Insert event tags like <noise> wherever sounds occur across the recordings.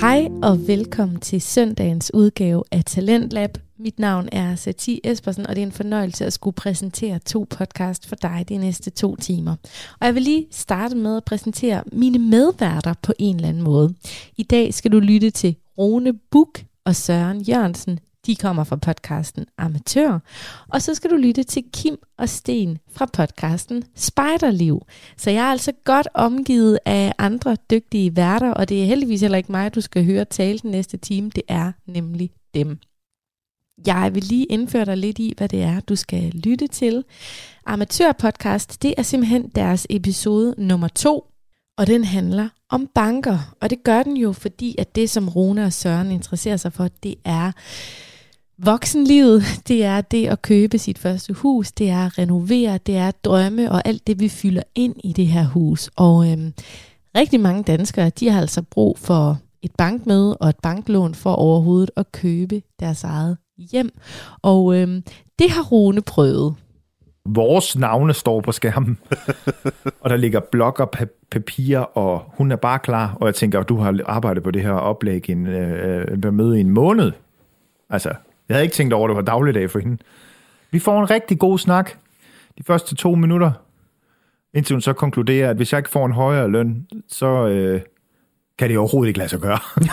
Hej og velkommen til søndagens udgave af Talentlab. Mit navn er Sati Espersen, og det er en fornøjelse at skulle præsentere to podcast for dig de næste to timer. Og jeg vil lige starte med at præsentere mine medværter på en eller anden måde. I dag skal du lytte til Rone Buk og Søren Jørgensen. De kommer fra podcasten Amatør. Og så skal du lytte til Kim og Sten fra podcasten Spejderliv. Så jeg er altså godt omgivet af andre dygtige værter, og det er heldigvis heller ikke mig, du skal høre tale den næste time. Det er nemlig dem. Jeg vil lige indføre dig lidt i, hvad det er, du skal lytte til. Amatørpodcast, det er simpelthen deres episode nummer to, og den handler om banker. Og det gør den jo, fordi at det, som Rune og Søren interesserer sig for, det er voksenlivet, det er det at købe sit første hus, det er at renovere, det er at drømme og alt det, vi fylder ind i det her hus. Og øhm, rigtig mange danskere, de har altså brug for et bankmøde og et banklån for overhovedet at købe deres eget hjem. Og øhm, det har Rune prøvet. Vores navne står på skærmen, <laughs> og der ligger blok og papir, og hun er bare klar. Og jeg tænker, at du har arbejdet på det her oplæg i en øh, møde i en måned. Altså, jeg havde ikke tænkt over, at det var dagligdag for hende. Vi får en rigtig god snak de første to minutter, indtil hun så konkluderer, at hvis jeg ikke får en højere løn, så øh, kan det overhovedet ikke lade sig gøre. <laughs>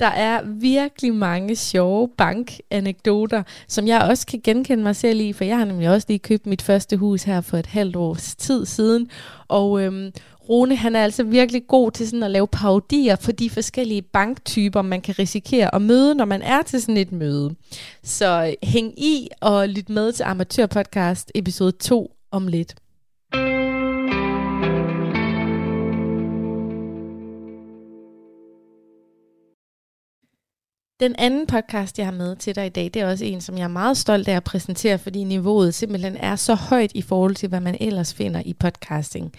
Der er virkelig mange sjove bankanekdoter, som jeg også kan genkende mig selv i, for jeg har nemlig også lige købt mit første hus her for et halvt års tid siden. Og øhm, Rune, han er altså virkelig god til sådan at lave parodier for de forskellige banktyper, man kan risikere at møde, når man er til sådan et møde. Så hæng i og lyt med til Amatørpodcast episode 2 om lidt. Den anden podcast, jeg har med til dig i dag, det er også en, som jeg er meget stolt af at præsentere, fordi niveauet simpelthen er så højt i forhold til, hvad man ellers finder i podcasting.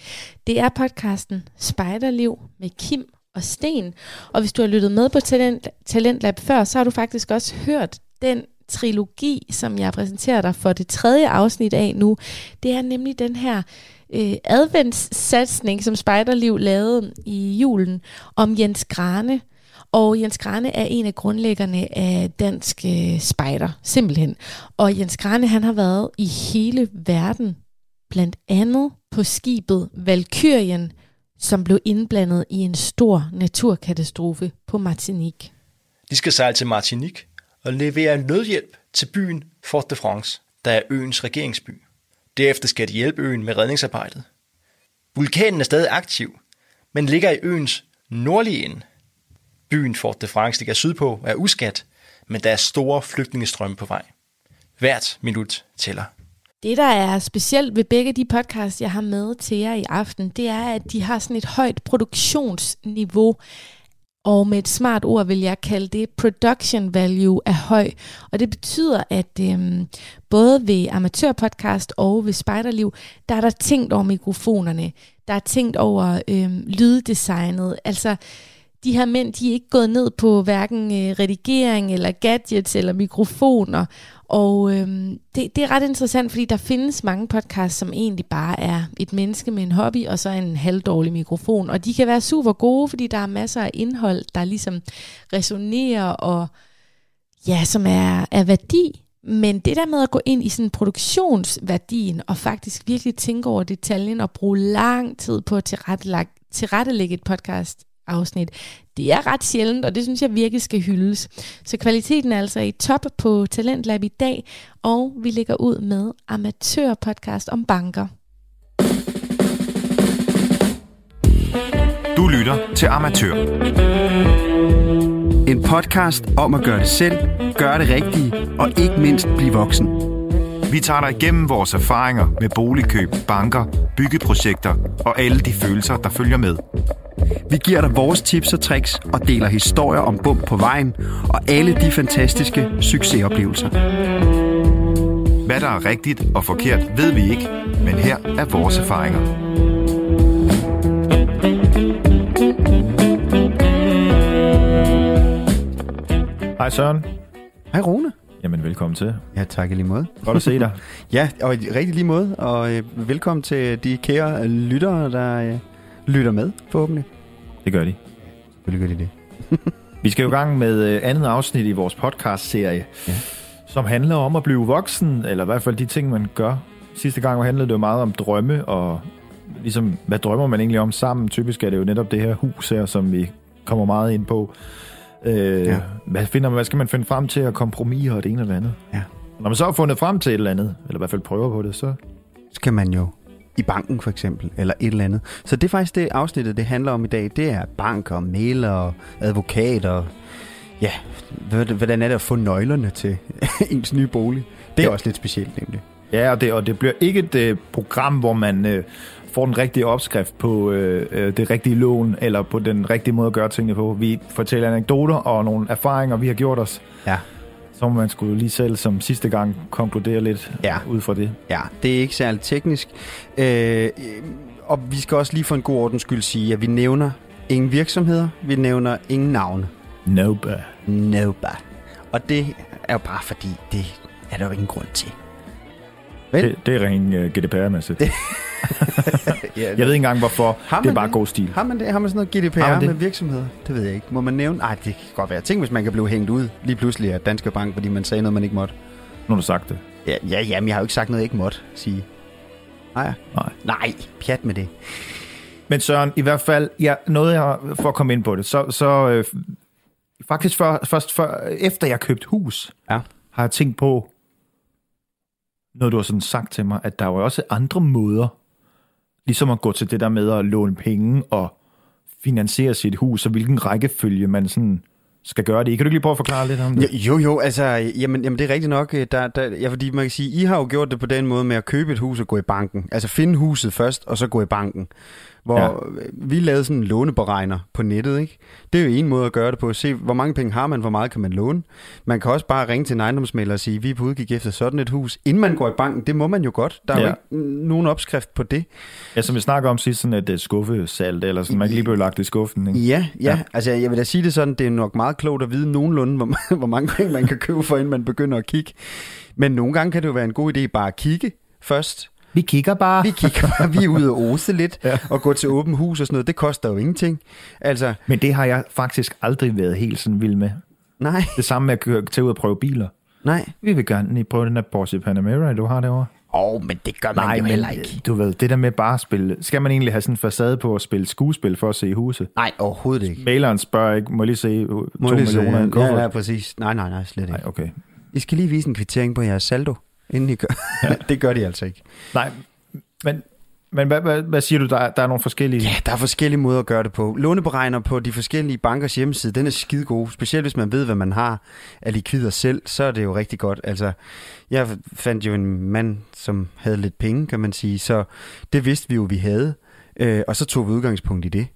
Det er podcasten Spejderliv med Kim og Sten. Og hvis du har lyttet med på Talent, Talentlab før, så har du faktisk også hørt den trilogi, som jeg præsenterer dig for det tredje afsnit af nu. Det er nemlig den her øh, adventssatsning, som Spejderliv lavede i julen om Jens Grane, og Jens Grane er en af grundlæggerne af Dansk øh, Spejder, simpelthen. Og Jens Grane, han har været i hele verden, blandt andet på skibet Valkyrien, som blev indblandet i en stor naturkatastrofe på Martinique. De skal sejle til Martinique og levere nødhjælp til byen Fort de France, der er øens regeringsby. Derefter skal de hjælpe øen med redningsarbejdet. Vulkanen er stadig aktiv, men ligger i øens nordlige ende. Byen Fort de France ligger sydpå er uskat, men der er store flygtningestrømme på vej. Hvert minut tæller. Det, der er specielt ved begge de podcasts, jeg har med til jer i aften, det er, at de har sådan et højt produktionsniveau. Og med et smart ord vil jeg kalde det production value er høj. Og det betyder, at øhm, både ved amatørpodcast og ved Spejderliv, der er der tænkt over mikrofonerne. Der er tænkt over øhm, lyddesignet. Altså, de her mænd, de er ikke gået ned på hverken øh, redigering eller gadgets eller mikrofoner. Og øh, det, det er ret interessant, fordi der findes mange podcasts, som egentlig bare er et menneske med en hobby og så en halvdårlig mikrofon. Og de kan være super gode, fordi der er masser af indhold, der ligesom resonerer og ja, som er, er værdi. Men det der med at gå ind i sådan produktionsværdien og faktisk virkelig tænke over detaljen og bruge lang tid på at tilrettelægge et podcast afsnit. Det er ret sjældent, og det synes jeg virkelig skal hyldes. Så kvaliteten er altså i top på Talentlab i dag, og vi lægger ud med amatørpodcast om banker. Du lytter til Amatør. En podcast om at gøre det selv, gøre det rigtige og ikke mindst blive voksen. Vi tager dig igennem vores erfaringer med boligkøb, banker, byggeprojekter og alle de følelser, der følger med. Vi giver dig vores tips og tricks og deler historier om bump på vejen og alle de fantastiske succesoplevelser. Hvad der er rigtigt og forkert, ved vi ikke, men her er vores erfaringer. Hej Søren. Hej Rune. Jamen velkommen til. Ja, tak lige måde. Godt at se dig. <laughs> ja, og rigtig lige måde, og øh, velkommen til de kære lyttere, der øh, lytter med, forhåbentlig. Det gør de. Selvfølgelig gør de det. <laughs> Vi skal jo i gang med øh, andet afsnit i vores podcast-serie, Ja. som handler om at blive voksen, eller i hvert fald de ting, man gør. Sidste gang handlede det jo meget om drømme, og ligesom, hvad drømmer man egentlig om sammen? Typisk er det jo netop det her hus her, som vi kommer meget ind på. Øh, Ja. hvad, finder, man- hvad skal man finde frem til at kompromis og det ene og det andet? Ja. Når man så har fundet frem til et eller andet, eller i hvert fald prøver på det, så Så kan man jo i banken for eksempel, eller et eller andet. Så det er faktisk det afsnittet, det handler om i dag. Det er banker, mailer og advokater. Ja, hvordan er det at få nøglerne til <laughs> ens nye bolig? Det er Ja. også lidt specielt nemlig. Ja, og det, og det bliver ikke et øh, program, hvor man øh, får den rigtige opskrift på øh, øh, det rigtige lån, eller på den rigtige måde at gøre tingene på. Vi fortæller anekdoter og nogle erfaringer, vi har gjort os. Ja. Så må man skulle lige selv som sidste gang konkludere lidt Ja. ud fra det. Ja, det er ikke særlig teknisk. Øh, og vi skal også lige for en god ordens skyld sige, at vi nævner ingen virksomheder, vi nævner ingen navne. Nope. Noba. Og det er jo bare fordi, det er der jo ingen grund til. Vel? Det, det er ren uh, GDPR-mæssigt. <laughs> Ja, <laughs> Jeg ved ikke engang, hvorfor. Har Det er bare det? god stil. Har man det? Har man sådan noget GDPR med virksomheder? Det ved jeg ikke. Må man nævne? Nej, det kan godt være. Tænk, hvis man kan blive hængt ud lige pludselig af Danske Bank, fordi man sagde noget, man ikke måtte. Nu har du sagt det. Ja, ja jamen, jeg har jo ikke sagt noget, jeg ikke måtte sige. Nej. Nej. Nej, pjat med det. Men Søren, i hvert fald, ja, noget jeg, for at komme ind på det, så, så øh, faktisk før, først før, efter jeg købte hus, Ja. har jeg tænkt på, noget du har sådan sagt til mig, at der er jo også andre måder, ligesom at gå til det der med at låne penge og finansiere sit hus, og hvilken rækkefølge man sådan skal gøre det. Kan du ikke lige prøve at forklare lidt om det? Jo, jo, altså, jamen, jamen det er rigtigt nok. Øh, der, der, ja, fordi man kan sige, I har jo gjort det på den måde med at købe et hus og gå i banken. Altså finde huset først, og så gå i banken. Hvor Ja. vi lavede sådan en låneberegner på nettet, ikke? Det er jo en måde at gøre det på. Se, hvor mange penge har man, hvor meget kan man låne. Man kan også bare ringe til en ejendomsmælder og sige, vi er på udkig efter sådan et hus. Inden man går i banken, det må man jo godt. Der er ja. Jo ikke nogen opskrift på det. Ja, som vi snakker om sidst, sådan et uh, skuffesalt, eller sådan, man kan lige blive lagt i skuffen. Ikke? Ja, ja, Ja. ja. Altså, jeg vil da sige det sådan, det er nok meget klogt at vide nogenlunde, hvor, <laughs> hvor mange penge man kan købe for, inden man begynder at kigge. Men nogle gange kan det jo være en god idé bare at kigge først. Vi kigger bare. Vi kigger bare, vi er ude og ose lidt, Ja. og gå til åben hus og sådan noget. Det koster jo ingenting. Altså, Men det har jeg faktisk aldrig været helt sådan vild med. nej, Det samme med at køre, tage ud og prøve biler. nej. Vi vil gerne lige prøve den der Porsche Panamera, du har derovre. Åh, oh, men det gør man Nej, jo heller ikke. du ved, det der med bare at spille... Skal man egentlig have sådan en facade på at spille skuespil for at se huset? Nej, overhovedet ikke. Maleren spørger ikke, må lige se uh, Må to lige se- millioner en ja, ja, præcis. Nej, nej, nej, slet ikke. Nej, okay. I skal lige vise en kvittering på jeres saldo, inden I gør. <laughs> det gør de altså ikke. Nej, men, men hvad, hvad, hvad siger du, der, er- der er nogle forskellige... Ja, der er forskellige måder at gøre det på. Låneberegner på de forskellige bankers hjemmeside, den er skide god. Specielt hvis man ved, hvad man har af likvider selv, så er det jo rigtig godt. Altså, jeg fandt jo en mand, som havde lidt penge, kan man sige, så det vidste vi jo, vi havde. Øh, og så tog vi udgangspunkt i det.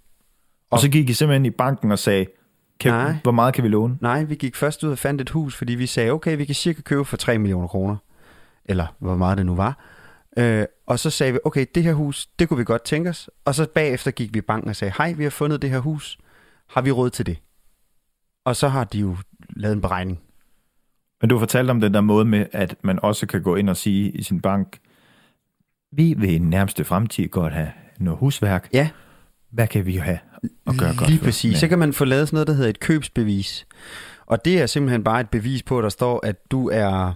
Og så gik I simpelthen i banken og sagde, kan, Nej. hvor meget kan vi låne? Nej, vi gik først ud og fandt et hus, fordi vi sagde, okay, vi kan cirka købe for 3 millioner kroner. Eller hvor meget det nu var. Øh, og så sagde vi, okay, det her hus, det kunne vi godt tænke os. Og så bagefter gik vi i banken og sagde, hej, vi har fundet det her hus. Har vi råd til det? Og så har de jo lavet en beregning. Men du fortalte om den der måde med, at man også kan gå ind og sige i sin bank, vi vil i den nærmeste fremtid godt have noget husværk. Ja, Hvad kan vi have at gøre godt lige præcis. Ja. Så kan man få lavet sådan noget, der hedder et købsbevis. Og det er simpelthen bare et bevis på, at der står, at du er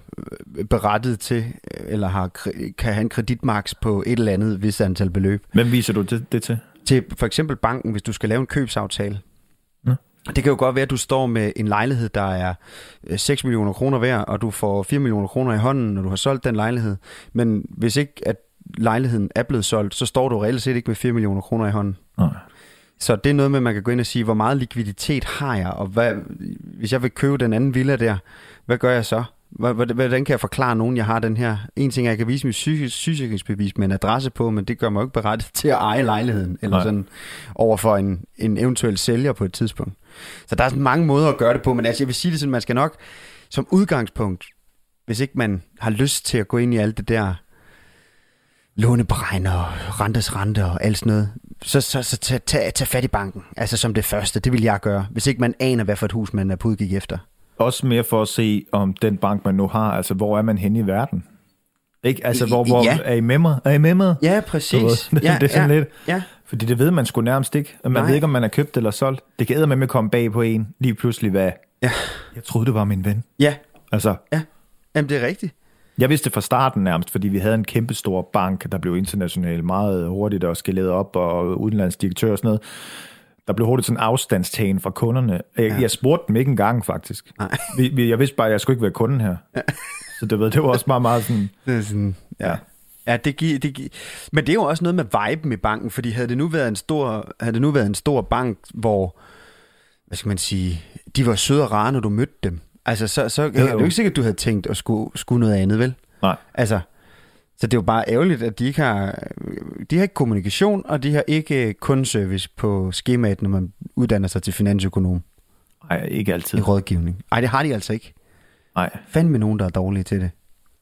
øh, berettet til, øh, eller har, kan have en kreditmaks på et eller andet vis antal beløb. Hvem viser du det, det til? til for eksempel banken, hvis du skal lave en købsaftale. Nå. Det kan jo godt være, at du står med en lejlighed, der er øh, 6 millioner kroner værd, og du får 4 millioner kroner i hånden, når du har solgt den lejlighed. Men hvis ikke at lejligheden er blevet solgt, så står du reelt set ikke med 4 millioner kroner i hånden. Nej. Så det er noget med, at man kan gå ind og sige, hvor meget likviditet har jeg, og hvad, hvis jeg vil købe den anden villa der, hvad gør jeg så? Hvor- hvor- Hvordan kan jeg forklare nogen, jeg har den her? En ting er, at jeg kan vise mit syge- sygesikringsbevis med en adresse på, men det gør mig jo ikke berettiget <laughs> til at eje lejligheden, eller Nej. sådan over for en, en eventuel sælger på et tidspunkt. Så der er sådan mange måder at gøre det på, men altså, jeg vil sige det sådan, man skal nok som udgangspunkt, hvis ikke man har lyst til at gå ind i alt det der låneberegner og rentes rente og alt sådan noget, så, så, så tag, tag, tag fat i banken, altså som det første. Det vil jeg gøre, hvis ikke man aner, hvad for et hus man er på udkig efter. Også mere for at se, om den bank, man nu har, altså hvor er man henne i verden? Ikke? Altså, hvor, hvor Ja. er I med mig? Er I med mig? Ja, Du præcis. <laughs> det, ja, det er sådan ja, lidt, Ja, Fordi det ved man sgu nærmest ikke. Man Nej. Ved ikke, om man er købt eller solgt. Det kan med med komme bag på en, lige pludselig, hvad... Ja. Jeg troede, det var min ven. Ja, Altså, ja. Jamen, det er rigtigt. Jeg vidste fra starten nærmest, fordi vi havde en kæmpe stor bank, der blev international meget hurtigt og skaleret op, og udenlandsdirektør og sådan noget. Der blev hurtigt sådan en afstandstagen fra kunderne. Jeg, ja. jeg spurgte dem ikke engang, faktisk. Nej. Vi, vi, jeg vidste bare, at jeg skulle ikke være kunden her. Så det, ved, det var også meget, meget sådan... <laughs> Det er sådan, Ja. Ja, det giver, det giver. Men det er jo også noget med viben i banken, fordi havde det nu været en stor, havde det nu været en stor bank, hvor, hvad skal man sige, de var søde og rare, når du mødte dem. Altså, så, så er det jo ikke sikkert, at du havde tænkt at skulle, skulle noget andet, vel? Nej. Altså, så det er jo bare ærgerligt, at de ikke har, de har ikke kommunikation, og de har ikke kundeservice på skemaet, når man uddanner sig til finansøkonom Nej, ikke altid. i rådgivning. Nej, det har de altså ikke. Nej. Fandme nogen, der er dårlige til det.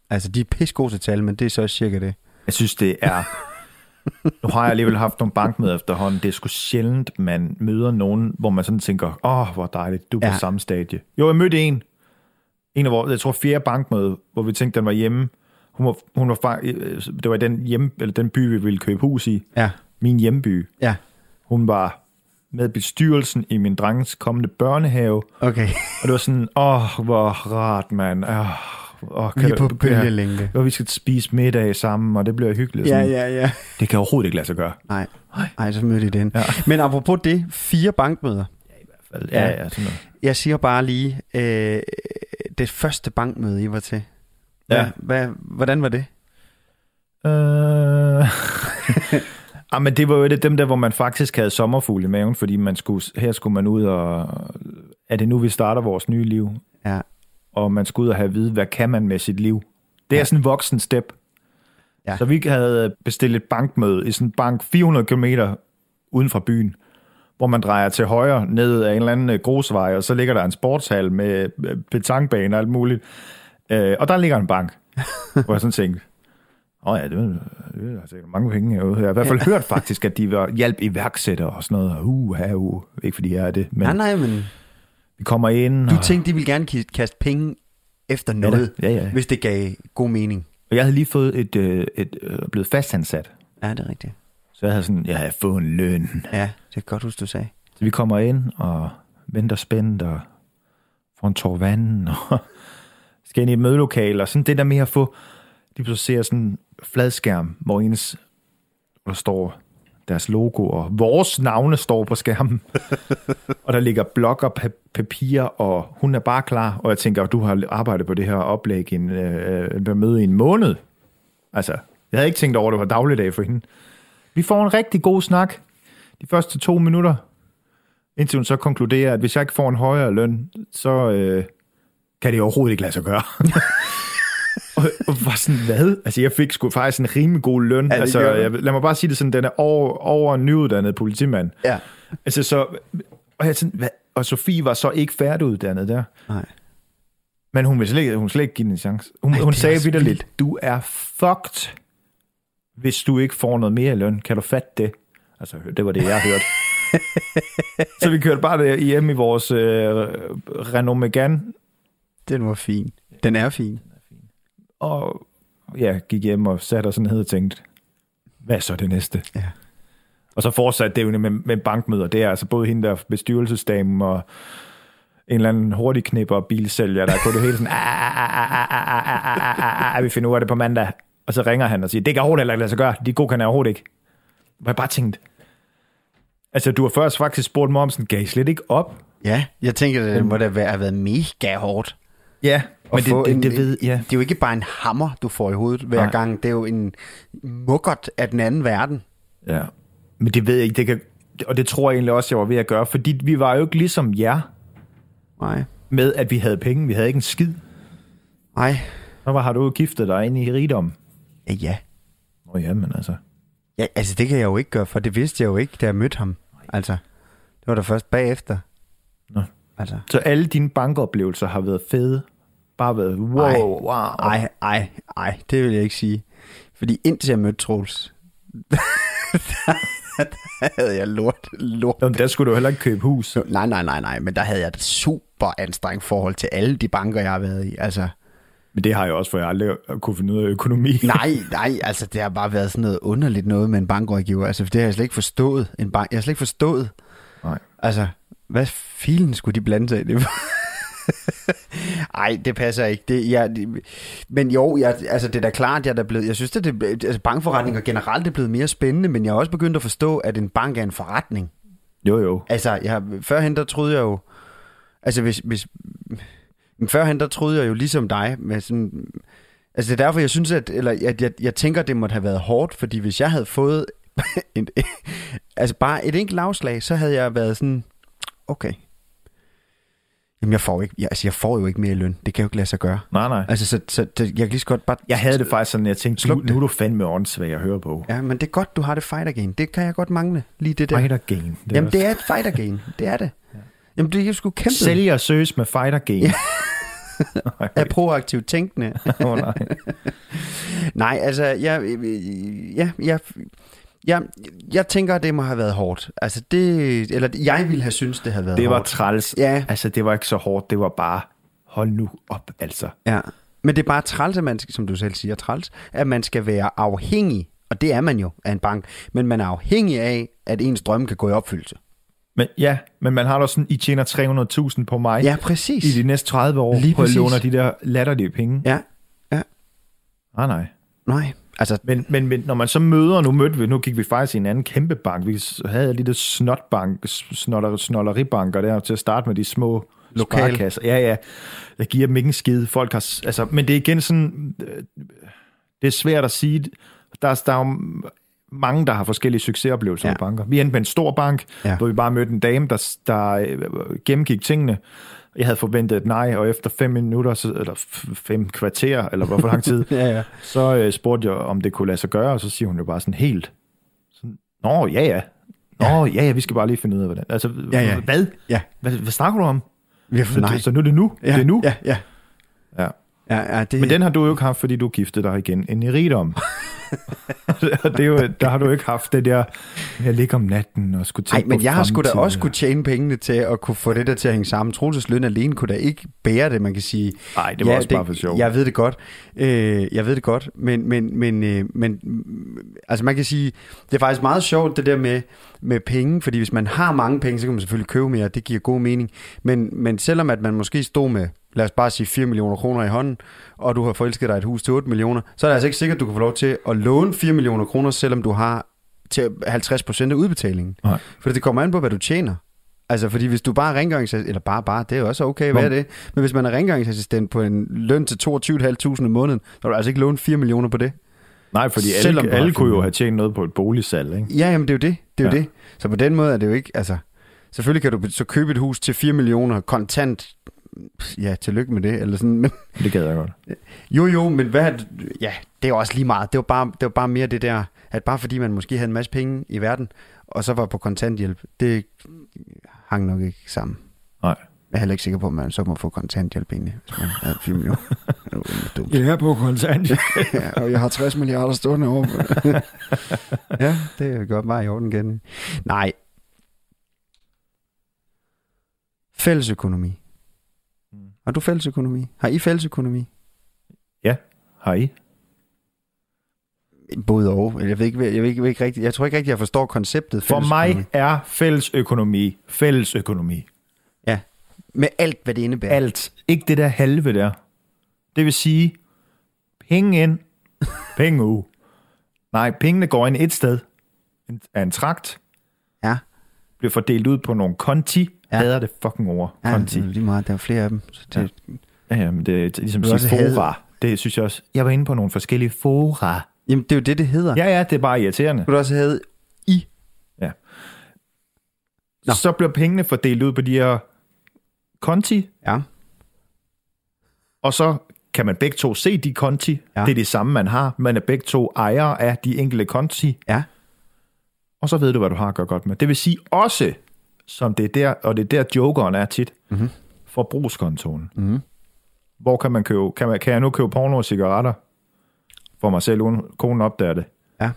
Altså, de er pisse gode til tal, men det er så cirka det. Jeg synes, det er... <laughs> Nu har jeg alligevel haft nogle bankmøder efterhånden. Det er sgu sjældent, man møder nogen, hvor man sådan tænker, åh, oh, hvor dejligt, du er på Ja. ja. samme stadie. Jo, jeg mødte en, en af vores, jeg tror fjerde bankmøde, hvor vi tænkte, den var hjemme. Hun var, hun var fa- øh, det var i den, hjem, eller den by, vi ville købe hus i. Ja, Min hjemby. ja, Hun var med bestyrelsen i min drengens kommende børnehave. okay. Og det var sådan, åh, oh, hvor rart, mand. Oh, oh, Vi er på bølgelængde. Og vi skal spise middag sammen, og det bliver hyggeligt. Ja, Sådan, ja, ja. Det kan overhovedet ikke lade sig gøre. Nej, nej, så mødte I den. Ja. Men apropos det, fire bankmøder. Ja, ja, sådan noget. Jeg siger bare lige, øh, det første bankmøde, I var til. Hvad, Ja. hvad, hvordan var det? Øh... <laughs> ah, men det var jo et af dem der, hvor man faktisk havde sommerfugl i maven, fordi man skulle, her skulle man ud og... Er det nu, vi starter vores nye liv? Ja, Og man skulle ud og have at vide, hvad kan man med sit liv? Det er Ja. sådan en voksen step. Ja. Så vi havde bestilt et bankmøde i sådan en bank 400 km uden for byen, hvor man drejer til højre ned ad en eller anden øh, grusvej, og så ligger der en sportshal med øh, petankbane og alt muligt. Øh, og der ligger en bank, <laughs> hvor jeg sådan tænkte, åh ja, det er, det er sikkert mange penge herude. Jeg har i hvert fald hørt faktisk, at de var hjælp iværksættere og sådan noget. Uh, her, uh. Ikke fordi jeg er det, men nej, nej, men vi kommer ind. du og, tænkte, de ville gerne kaste penge efter noget, Ja, ja. hvis det gav god mening. og jeg havde lige fået et, øh, et øh, blevet fastansat. Ja, det er rigtigt. Så jeg havde sådan, jeg havde fået en løn. Ja, det kan godt huske, du sagde. Så vi kommer ind og venter spændt og får en tår vand og <laughs> skal ind i et mødelokale. Og sådan det der med at få, de ser sådan en fladskærm, hvor ens, hvor der står deres logo, og vores navne står på skærmen. <laughs> og der ligger blok og pa- papir, og hun er bare klar. Og jeg tænker, du har arbejdet på det her oplæg i en, øh, øh, møde i en måned. Altså, jeg havde ikke tænkt over, at det var dagligdag for hende. Vi får en rigtig god snak. De første to minutter, indtil hun så konkluderer, at hvis jeg ikke får en højere løn, så øh, kan det overhovedet ikke lade sig gøre. <laughs> og, og var sådan, hvad? Altså, jeg fik sgu faktisk en rimelig god løn. det altså, jeg, lad mig bare sige det sådan, den er over, over en nyuddannet politimand. Ja. Altså, så... Og, jeg sådan, hvad? og Sofie var så ikke færdiguddannet der. Nej. Men hun ville slet hun slet ikke give den en chance. Hun, Ej, hun sagde vidderligt, du er fucked, hvis du ikke får noget mere i løn. Kan du fatte det? Altså, det var det, jeg hørte. så vi kørte bare hjem i vores øh, Renault Megane. Den var fin. Den er fin. Og ja, gik hjem og satte os ned og tænkte, hvad er så det næste? Ja. Og så fortsatte det jo med, med bankmøder. Det er altså både hende der bestyrelsesdamen og en eller anden hurtig knipper og bilsælger, der kunne det hele sådan, vi finder ud af det på mandag. Og så ringer han og siger, det kan overhovedet ikke lade sig gøre. De gode kan jeg overhovedet ikke. Hvor jeg bare tænkte, altså du har først faktisk spurgt mig om sådan, gav I slet ikke op? Ja, jeg tænker, det må da være, have været mega hårdt. Ja, men få det, en- det, det ved jeg. Det er jo ikke bare en hammer, du får i hovedet hver Nej. gang. Det er jo en mukkert af den anden verden. Ja. Men det ved jeg ikke, det kan, og det tror jeg egentlig også, jeg var ved at gøre, fordi vi var jo ikke ligesom jer Nej. med, at vi havde penge. Vi havde ikke en skid. Nej. Så var, har du jo giftet dig ind i rigdom. Ja. Nå ja, men altså. Ja, altså det kan jeg jo ikke gøre, for det vidste jeg jo ikke, da jeg mødte ham. Altså, det var da først bagefter. Nå. Altså, Så alle dine bankoplevelser har været fede. Bare været wow, Ej. wow. ej, ej, ej, det vil jeg ikke sige. Fordi indtil jeg mødte Troels, der, <laughs> der havde jeg lort, lort. Jamen, der skulle du heller ikke købe hus. Nej, nej, nej, nej, men der havde jeg et super anstrengt forhold til alle de banker, jeg har været i. Altså, Men det har jeg også, for jeg aldrig kunne finde ud af økonomi. <laughs> Nej, nej, altså det har bare været sådan noget underligt noget med en bankrådgiver. Altså det har jeg slet ikke forstået. En bank, jeg har slet ikke forstået. Nej. Altså, hvad filen skulle de blande sig i det? <laughs> Ej, det passer ikke. Det, jeg, det, men jo, jeg, altså det er da klart, jeg er da blevet, jeg synes, at det, altså bankforretninger generelt er blevet mere spændende, men jeg har også begyndt at forstå, at en bank er en forretning. Jo, jo. Altså, jeg, førhen der troede jeg jo, altså hvis, hvis, men førhen der troede jeg jo ligesom dig, med sådan, altså det er derfor, jeg synes, at, eller jeg, jeg, jeg tænker, det måtte have været hårdt, fordi hvis jeg havde fået <laughs> en, altså bare et enkelt afslag, så havde jeg været sådan, okay, Jamen, jeg får, ikke, jeg, altså, jeg får jo ikke mere løn. Det kan jo ikke lade sig gøre. Nej, nej. Altså, så, så det, jeg kan lige så godt bare... Jeg havde det faktisk sådan, jeg tænkte, nu, nu er du fandme åndssvag at høre på. Ja, men det er godt, du har det fighter game. Det kan jeg godt mangle, lige det der. Fighter game. Det Jamen, det er et fighter game. Det er det. <laughs> Jamen, det er sgu kæmpe. Sælger søs med fighter game. Ja. <laughs> Er proaktivt tænkende. <laughs> oh, nej. Nej, altså, jeg, ja, jeg, jeg, jeg tænker, at det må have været hårdt. Altså, det, eller jeg ville have synes det havde været Det var hårdt. træls. Ja. Altså, det var ikke så hårdt. Det var bare, hold nu op, altså. Ja. Men det er bare træls, at man, som du selv siger, træls, at man skal være afhængig, og det er man jo af en bank, men man er afhængig af, at ens drømme kan gå i opfyldelse. Men ja, men man har da sådan, I tjener 300.000 på mig Ja, præcis. i de næste 30 år, Lige på at låne de der latterlige penge. Ja, Nej, nej. nej. Altså, Men, men, men når man så møder, nu mødte vi, nu gik vi faktisk i en anden kæmpe bank. Vi havde lige det snotbank, snotter, snolleribanker der til at starte med de små Lokal. sparekasser. Ja, ja. Jeg giver dem ikke en skid. Folk har, altså, men det er igen sådan, øh, det er svært at sige. Der, er- der er jo mange, der har forskellige succesoplevelser Ja. ja. med banker. Vi endte med en stor bank, Ja. ja. hvor vi bare mødte en dame, der, der øh, gennemgik tingene. Jeg havde forventet et nej, og efter fem minutter, så- eller fem kvarter, eller hvor lang tid, <laughs> ja, ja. så øh, spurgte jeg, om det kunne lade sig gøre, og så siger hun jo bare sådan helt, sådan, Nå, ja, ja. Nå, ja, ja, vi skal bare lige finde ud af, hvordan. Altså, Ja, ja. hvad? Ja. Hvad, hvad snakker du om? Vi har Så, nej. så nu er det nu? ja, Det er nu? Ja, ja. Ja. Ja, ja, det, Men den har du jo ikke haft, fordi du giftede dig igen ind i rigdom. <laughs> Og det er jo, der har du ikke haft det der, jeg ligger om natten og skulle tænke men på jeg har sgu da også kunne tjene pengene til at kunne få det der til at hænge sammen. Troelses løn alene kunne da ikke bære det, man kan sige. Ej, det var også bare for sjov. Jeg ved det godt. Øh, jeg ved det godt, men, men, men, øh, men altså man kan sige, det er faktisk meget sjovt det der med, med penge, fordi hvis man har mange penge, så kan man selvfølgelig købe mere, det giver god mening. Men, men selvom at man måske stod med, lad os bare sige 4 millioner kroner i hånden, og du har forelsket dig et hus til 8 millioner, så er det altså ikke sikkert, at du kan få lov til at låne 4 millioner kroner, selvom du har til 50% af udbetalingen. Nej. For det kommer an på, hvad du tjener. Altså, fordi hvis du bare er rengøringsassistent, eller bare, bare, det er jo også okay, hvad er det? Men hvis man er rengøringsassistent på en løn til 22.500 om måneden, så vil du altså ikke låne 4 millioner på det. Nej, fordi Selvom alle, alle kunne jo have tjent noget på et boligsalg, ikke? Ja, jamen det er jo det. Det er jo Ja. det. Så på den måde er det jo ikke, altså... Selvfølgelig kan du så købe et hus til 4 millioner kontant. Ja, tillykke med det. Eller sådan. Men, <laughs> Det gad jeg godt. jo, jo, men hvad... det- Ja, det er jo også lige meget. Det var, bare, det var bare mere det der, at bare fordi man måske havde en masse penge i verden, og så var på kontanthjælp, det hang nok ikke sammen. Nej. Jeg er heller ikke sikker på, at man så må få kontanthjælp egentlig, hvis man havde 4 millioner. Er dumt. <laughs> Jeg er på kontant. <laughs> ja, og jeg har 60 milliarder stående over. ja, det er godt bare i orden igen. Nej. Fællesøkonomi. Har du fællesøkonomi? Har I fællesøkonomi? Har I? Både og. Jeg ved ikke, jeg, ved ikke, jeg, ved ikke rigtig, jeg tror ikke rigtig, jeg forstår konceptet For mig er fællesøkonomi fællesøkonomi. Med alt, hvad det indebærer. Alt. Ikke det der halve der. Det vil sige, penge ind, <laughs> penge ud. Nej, pengene går ind et sted af en trakt, Ja. bliver fordelt ud på nogle konti. Ja. Ja. Hader det fucking over. Ja, er lige meget. Der er flere af dem. Så det, Ja, ja men det er ligesom sige fora. Det synes jeg også. Jeg var inde på nogle forskellige fora. Jamen, det er jo det, det hedder. Ja, ja, det er bare irriterende. Du også have I. Nå. Nå. Så bliver pengene fordelt ud på de her konti, Ja. og så kan man begge to se de konti. Ja. Ja. Det er det samme, man har. Man er begge to ejere af de enkelte konti. Ja. Og så ved du, hvad du har at gøre godt med. Det vil sige også, som det er der, og det er der jokeren er tit, Mhm. forbrugskontoen. Mhm. Hvor kan man købe, kan, man, kan jeg nu købe porno og cigaretter for mig selv, uden konen opdager det? Ja.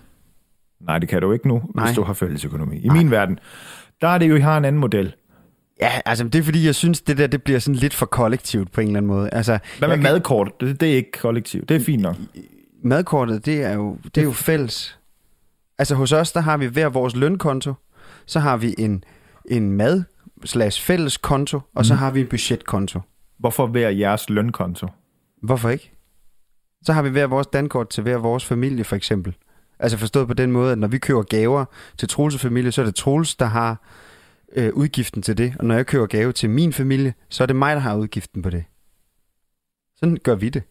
Nej, det kan du ikke nu, Nej. hvis du har fællesøkonomi. I min verden, der er det jo, I har en anden model. Ja, altså det er fordi, jeg synes, det der det bliver sådan lidt for kollektivt på en eller anden måde. Altså, Hvad med kan- madkort? Det, det er ikke kollektivt. Det er fint nok. Madkortet, det er jo, det er jo fælles. Altså hos os, der har vi hver vores lønkonto, så har vi en, en mad slash fælles konto, og så Mhm. har vi en budgetkonto. Hvorfor hver jeres lønkonto? Hvorfor ikke? Så har vi hver vores dankort til hver vores familie, for eksempel. Altså forstået på den måde, at når vi køber gaver til Troels' familie, så er det Troels, der har øh, udgiften til det. Og når jeg køber gave til min familie, så er det mig, der har udgiften på det. Sådan gør vi det.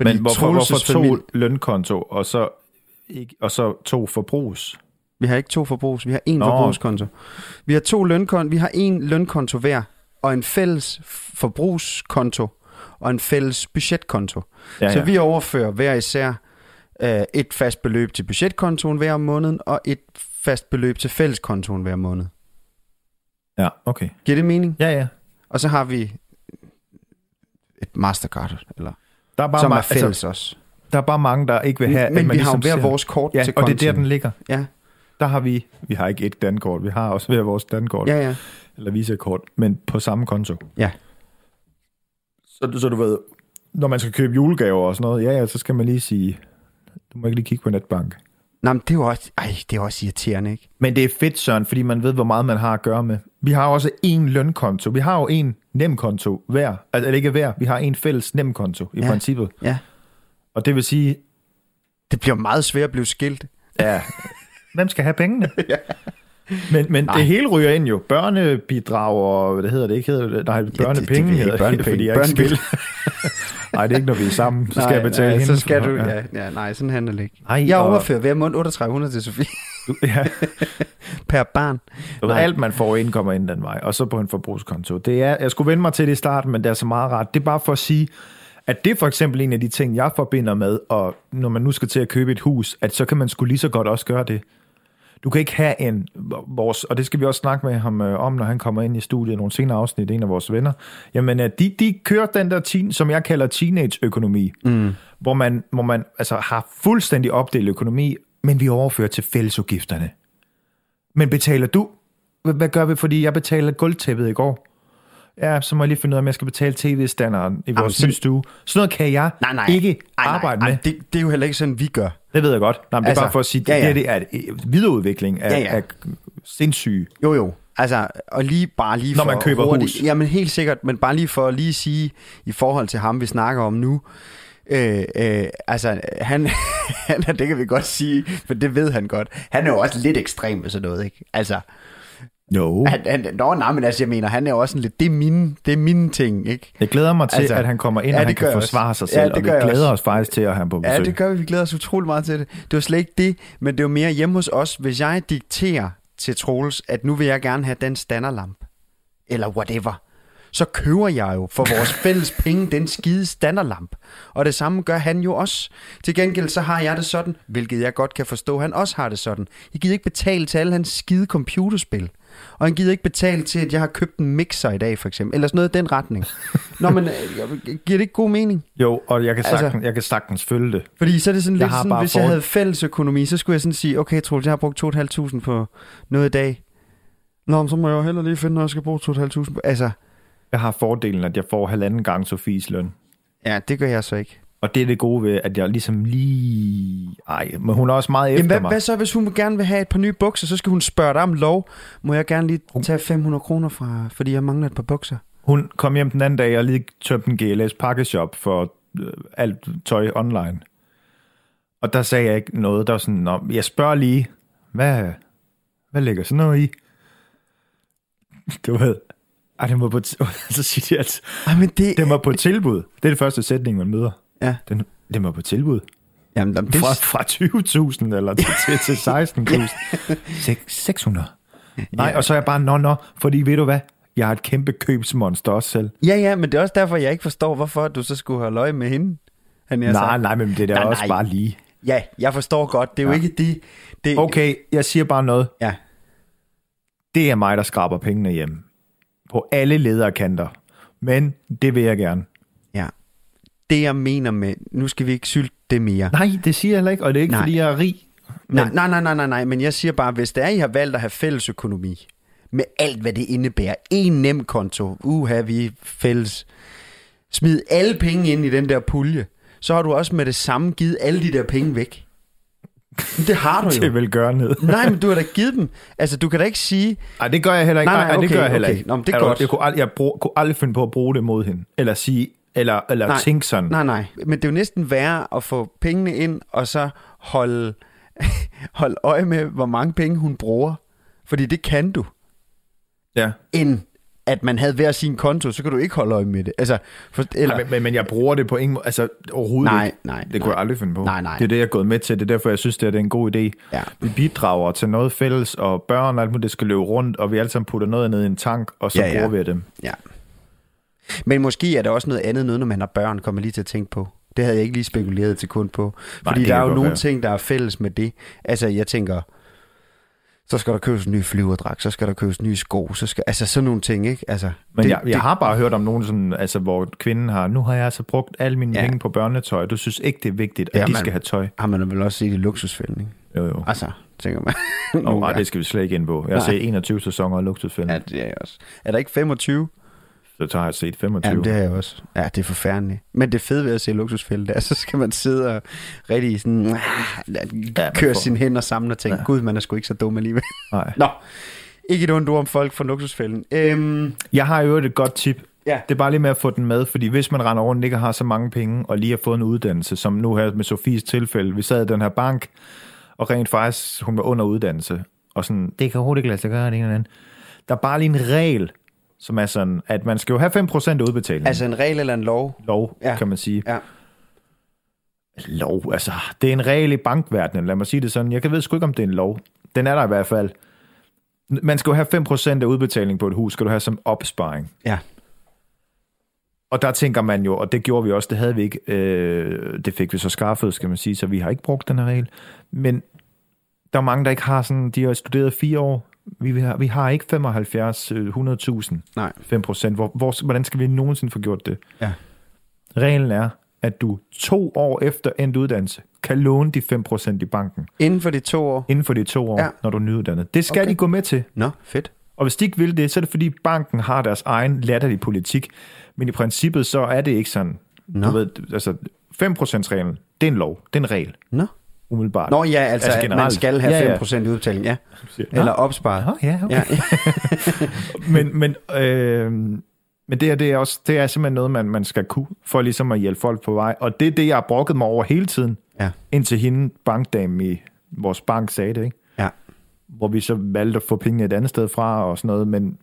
Men hvorfor, Troels' hvorfor to familie- lønkonto, og så, ikke, og så to forbrugs? Vi har ikke to forbrugs, vi har én Nå. forbrugskonto. Vi har to lønkonto, vi har én lønkonto hver, og en fælles forbrugskonto, og en fælles budgetkonto. Ja, Så ja. vi overfører hver især øh, et fast beløb til budgetkontoen hver måned, og et fast beløb til fælleskontoen hver måned. ja, okay. Giver det mening? Ja, ja. Og så har vi et Mastercard, eller, Der er bare, som er fælles altså, også. der er bare mange, der ikke vil have... Men man vi har ligesom hver ser- vores kort Ja, til og det er der, kontoen. den ligger. Ja, Der har vi... Vi har ikke et dankort, vi har også hver vores dankort. ja, ja. eller Visa-kort, men på samme konto. Ja. Så, så du ved, når man skal købe julegaver og sådan noget, ja, ja, så skal man lige sige, du må ikke lige kigge på netbank. Nå, men det er jo også, ej, det er også irriterende, ikke? Men det er fedt, Søren, fordi man ved, hvor meget man har at gøre med. Vi har også én lønkonto. Vi har jo en nemkonto hver. Altså, ikke hver. Vi har en fælles nemkonto i Ja. princippet. Ja. Og det vil sige, Det bliver meget svært at blive skilt. ja, hvem skal have pengene? <laughs> Men, men det hele ryger ind jo. Børnebidrag og, hvad det hedder det ikke? Hedder det? Nej, det- børnepenge det- hedder det, <laughs> børnepenge. fordi jeg ikke skal. <laughs> Nej, det er ikke, når vi er sammen. Så skal jeg betale nej, hende. Så skal du, ja, ja, nej, sådan handler det ikke. Ej, Jeg og- overfører hver måned 3800 til Sofie Ja, per barn. ved, Nej. alt man får ind kommer ind den vej, og så på en forbrugskonto. Det er, jeg skulle vende mig til det i starten, men det er så meget rart. Det er bare for at sige, at det er for eksempel en af de ting, jeg forbinder med, og når man nu skal til at købe et hus, at så kan man skulle lige så godt også gøre det. Du kan ikke have en, vores, og det skal vi også snakke med ham øh, om, når han kommer ind i studiet nogle senere afsnit, en af vores venner. Jamen, øh, de, de kører den der, teen, som jeg kalder teenage-økonomi, mm. hvor, man, hvor man altså, har fuldstændig opdelt økonomi, men vi overfører til fællesudgifterne. Men betaler du? Hvad- Hvad gør vi? Fordi jeg betalte gulvtæppet i går. Ja, så må jeg lige finde ud af, om jeg skal betale tv-standeren i vores nye stue. Sådan noget kan jeg Nej, nej. ikke Ej, nej, arbejde ej, med. Det, det er jo heller ikke sådan, vi gør. Det ved jeg godt. Nej, men det er Altså, bare for at sige, ja, ja. det, det er en videreudvikling af, Ja, ja. af sindssyge. Jo, jo. Altså, og lige bare lige Når for man køber hurtigt, hus. Jamen helt sikkert, men bare lige for at lige sige, i forhold til ham, vi snakker om nu, øh, øh, altså, han, <laughs> han, det kan vi godt sige, for det ved han godt, han er jo også lidt ekstrem med sådan noget, ikke? Altså, No. han, han, nå, nej, men altså, jeg mener, han er jo også sådan lidt, det er mine, det er mine ting, ikke? Jeg glæder mig til, Altså, at han kommer ind, ja, og han kan jeg også. forsvare sig Ja, selv, det og vi glæder også. os faktisk til at have ham på besøg. Ja, det gør vi. Vi glæder os utrolig meget til det. Det var slet ikke det, men det er jo mere hjemme hos os, hvis jeg dikterer til Troels, at nu vil jeg gerne have den standerlamp, eller whatever, så køber jeg jo for vores <laughs> fælles penge den skide standerlamp. Og det samme gør han jo også. Til gengæld så har jeg det sådan, hvilket jeg godt kan forstå, han også har det sådan. Jeg gider ikke betale til alle hans skide computerspil. Og han gider ikke betale til, at jeg har købt en mixer i dag, for eksempel. Eller sådan noget i den retning. <laughs> Nå, men øh, giver det ikke god mening? Jo, og jeg kan, Altså- sagtens, jeg kan sagtens følge det. Fordi så er det sådan Jeg lidt sådan, hvis jeg for- havde fælles økonomi, så skulle jeg sådan sige, okay Troels, jeg har brugt 2.500 på noget i dag. Nå, men så må jeg jo heller lige finde, når jeg skal bruge 2.500 på. Altså, Jeg har fordelen, at jeg får halvanden gang Sofies løn. ja, det gør jeg så ikke. Og det er det gode ved, at jeg ligesom lige... Ej, men hun er også meget efter Jamen, hvad, mig. hvad så, hvis hun gerne vil have et par nye bukser, så skal hun spørge dig om lov. Må jeg gerne lige tage 500 kroner fra, fordi jeg mangler et par bukser? Hun kom hjem den anden dag og lige tømte en GLS pakkeshop for øh, alt tøj online. Og der sagde jeg ikke noget. Der var sådan, Nå, jeg spørger lige, hvad, hvad ligger sådan noget i? Du ved, ej, det var på, t- <laughs> så siger de altså, Ej, men det... den var på tilbud. Det er det første sætning, man møder. Ja. Den, den var på tilbud. Jamen, det, Fra, fra 20.000 eller til, til, til 16.000. Sek- 600. Nej, og så er jeg bare, nå, nå, fordi ved du hvad? Jeg har et kæmpe købsmonster også selv. ja, ja, men det er også derfor, jeg ikke forstår, hvorfor du så skulle have løg med hende. Han Nej, nej, men det er da Nej, også nej. bare lige. Ja, jeg forstår godt. Det er jo Ja. ikke de... Det, Okay, jeg siger bare noget. Ja. Det er mig, der skraber pengene hjem. På alle lederkanter. Men det vil jeg gerne. Det jeg mener med, nu skal vi ikke sylte det mere. Nej, det siger jeg heller ikke, og det er ikke, Nej. fordi jeg er rig. Nej, nej, nej, nej, nej, nej, men jeg siger bare, hvis det er, I har valgt at have fælles økonomi, med alt, hvad det indebærer. En nem konto. Uha, vi er fælles. Smid alle penge ind i den der pulje. Så har du også med det samme givet alle de der penge væk. Men Det har du <laughs> jo. velgørenhed. Nej, men du har da givet dem. Altså, du kan da ikke sige... Nej, det gør jeg heller ikke. Nej, Nej, nej, nej, det okay, gør jeg heller okay. ikke. Nå, men det er godt. Jeg, kunne aldrig, jeg brug, kunne aldrig finde på at bruge det mod hende. Eller sige, eller, eller Nej, tænke sådan. Nej, nej. Men det er jo næsten værre at få pengene ind, og så holde, <laughs> holde øje med, hvor mange penge hun bruger. Fordi det kan du. Ja. End at man havde hver sin konto, så kan du ikke holde øje med det. Altså, for, eller, Nej, men, men, jeg bruger det på ingen måde. Altså, overhovedet Nej, ikke. nej, Det kunne nej. jeg aldrig finde på. Nej, nej. Det er det, jeg er gået med til. Det er derfor, jeg synes, det er, det er en god idé. Ja. Vi bidrager til noget fælles, og børn og alt muligt, det skal løbe rundt, og vi alle sammen putter noget ned i en tank, og så Ja, ja. bruger vi af dem. Ja. Men måske er der også noget andet, noget når man har børn, kommer lige til at tænke på. Det havde jeg ikke lige spekuleret til kun på. Fordi det der er jo nogle være. ting, der er fælles med det. Altså, jeg tænker, så skal der købes en ny flyverdragt, så skal der købes nye sko, så skal, altså sådan nogle ting, ikke? Altså, Men det, jeg, jeg har bare hørt om nogen, sådan, altså, hvor kvinden har, nu har jeg altså brugt alle mine Ja. penge på børnetøj. Du synes ikke, det er vigtigt, at Ja, de man- skal have tøj. har man vel også set i luksusfælden, ikke? Jo, jo. Altså, tænker man. Oh, nej, gange. det skal vi slet ikke ind på. Jeg har Nej. set 21 sæsoner af luksusfilm. Ja, Ja. det er jeg også. Er der ikke 25? Så har jeg set 25. Jamen, det har jeg også. Ja, det er forfærdeligt. Men det fede ved at se luksusfælde, det er, så skal man sidde og rigtig sådan, ah, man køre får- sine hænder sammen og tænke, Ja. gud, man er sgu ikke så dum alligevel. Nej. Nå, ikke et ondt ord om folk fra luksusfælden. Øhm, Jeg har jo et godt tip. Ja. Det er bare lige med at få den med, fordi hvis man render rundt og ikke har så mange penge, og lige har fået en uddannelse, som nu her med Sofies tilfælde, vi sad i den her bank, og rent faktisk, hun var under uddannelse, og sådan, det kan overhovedet ikke lade sig gøre, det ene eller andet. Der er bare lige en regel, som er sådan, at man skal jo have 5% af udbetalingen. altså en regel eller en lov? lov, ja. kan man sige. Ja. Lov, altså, det er en regel i bankverdenen, lad mig sige det sådan. Jeg kan ved sgu ikke, om det er en lov. Den er der i hvert fald. Man skal jo have 5% af udbetaling på et hus, skal du have som opsparing. Ja. Og der tænker man jo, og det gjorde vi også, det havde vi ikke, øh, det fik vi så skaffet, skal man sige, så vi har ikke brugt den her regel. Men der er mange, der ikke har sådan, de har studeret fire år, vi har, vi har ikke 75, øh, 100.000, Nej. 5 procent. Hvor, hvor, hvordan skal vi nogensinde få gjort det? Ja. Reglen er, at du to år efter endt uddannelse kan låne de 5 procent i banken, Inden for de to år? inden for de to år, Ja. når du er nyuddannet. Det skal Okay. de gå med til. Nå, fedt. Og hvis de ikke vil det, så er det fordi banken har deres egen latterlige politik. Men i princippet så er det ikke sådan. Nå. Du ved, altså 5%-reglen, det er en lov, det er en regel, Nå. Umiddelbart. Nå ja, altså, altså generelt. man skal have Ja, ja. 5% i udbetaling, ja. Eller opsparet. Nå, ja, okay. Ja. <laughs> men, men, øh, men det her, det er, også, det er simpelthen noget, man, man skal kunne, for ligesom at hjælpe folk på vej. Og det er det, jeg har brokket mig over hele tiden, Ja. indtil hende, bankdame i vores bank, sagde det, ikke? Ja. Hvor vi så valgte at få pengene et andet sted fra og sådan noget, men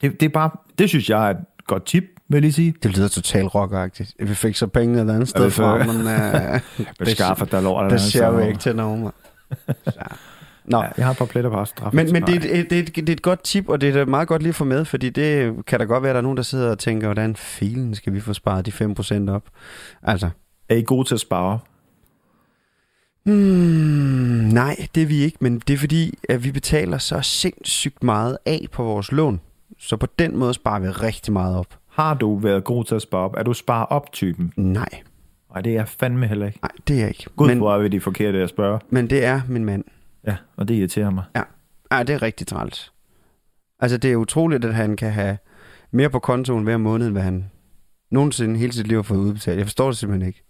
det, det er bare, det synes jeg er et godt tip, vil jeg lige sige. Det lyder totalt rockagtigt. Vi fik så pengene et andet sted fra, men uh, <laughs> Det skaffer der lort. det ser vi ikke til nogen. mand. Så. Nå, Ja, jeg har et par pletter på straffe. men, men det, er et- det, er et- det er et godt tip, og det er meget godt lige at få med, fordi det kan da godt være, at der er nogen, der sidder og tænker, hvordan filen skal vi få sparet de 5% op? Altså, Er I gode til at spare? hmm, nej, det er vi ikke, men det er fordi, at vi betaler så sindssygt meget af på vores lån. Så på den måde sparer vi rigtig meget op. Har du været god til at spare op? Er du spare op-typen? Nej, Nej, det er jeg fandme heller ikke. nej, det er jeg ikke. Gud, men, hvor er vi de forkerte at spørge. men det er min mand. Ja, og det irriterer mig. Ja. ja, det er rigtig træls. Altså, det er utroligt, at han kan have mere på kontoen hver måned, end hvad han nogensinde hele sit liv har fået udbetalt. Jeg forstår det simpelthen ikke.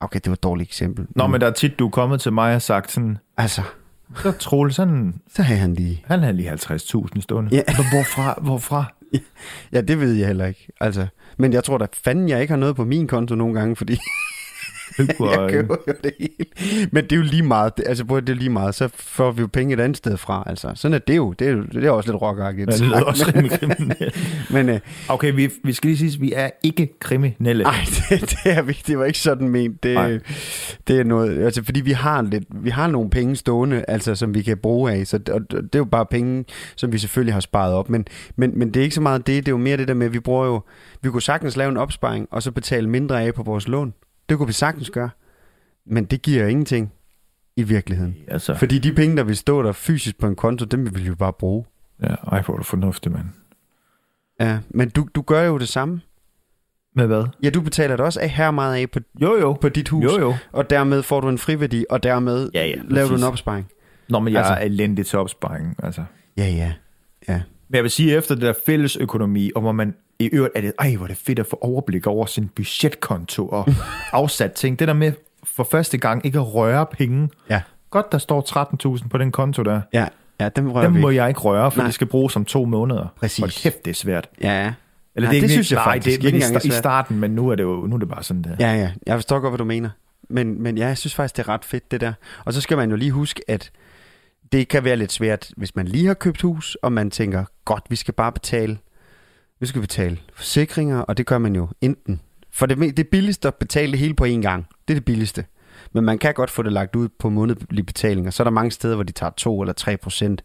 Okay, det var et dårligt eksempel. Nå, men der er tit, du er kommet til mig og sagt sådan, Altså, så Troel, sådan, så har han lige... han havde lige 50.000 stående. Ja. Hvorfra? Hvorfra? Ja, det ved jeg heller ikke. Altså, men jeg tror da fanden, jeg ikke har noget på min konto nogle gange, fordi jeg Hvor, <laughs> køber jo det hele. Men det er jo lige meget. Det, altså, prøv det er lige meget. Så får vi jo penge et andet sted fra. Altså, sådan er det jo. Det er, jo, det er også lidt rockagtigt. ja, det lyder også. <laughs> Men øh, Okay, vi, vi skal lige sige, at vi er ikke kriminelle. Nej, <laughs> det, det er vi. Det var ikke sådan ment. Det, det er noget, altså fordi vi har lidt, vi har nogle penge stående, altså som vi kan bruge af, så det, og det er jo bare penge, som vi selvfølgelig har sparet op, men, men, men det er ikke så meget det, det er jo mere det der med, at vi bruger jo, vi kunne sagtens lave en opsparing, og så betale mindre af på vores lån. Det kunne vi sagtens gøre, men det giver ingenting i virkeligheden. Altså, Fordi de penge, der vil stå der fysisk på en konto, dem vil vi jo bare bruge. ja, ej, hvor er du fornuftig, mand. Ja, men du, du gør jo det samme. Med hvad? Ja, du betaler da også af her meget af på, Jo, jo. på dit hus. Jo, jo. og dermed får du en friværdi, og dermed Ja, ja, laver du præcis. en opsparing. Nå, men jeg altså, er elendig til opsparing. Altså, Ja, ja. ja. Men jeg vil sige, efter det der fælles økonomi, og hvor man i øvrigt er det, ej, hvor er det fedt at få overblik over sin budgetkonto og <laughs> afsat ting. Det der med for første gang ikke at røre penge. Ja. Godt, der står 13.000 på den konto der. Ja, ja dem rører Dem vi må ikke. jeg ikke røre, for Nej. det skal bruges om to måneder. Præcis. Hold kæft, det er svært. Ja, ja. Eller Nej, det, er det ikke- synes jeg nej, faktisk det ikke engang i starten, men nu er det jo nu er det bare sådan der. Ja, ja. Jeg forstår godt, hvad du mener. Men, men ja, jeg synes faktisk, det er ret fedt, det der. Og så skal man jo lige huske, at det kan være lidt svært, hvis man lige har købt hus, og man tænker, godt, vi skal bare betale, vi skal betale forsikringer, og det gør man jo enten. For det, det billigste at betale det hele på én gang. Det er det billigste. Men man kan godt få det lagt ud på månedlige betalinger. Så er der mange steder, hvor de tager 2 eller 3 procent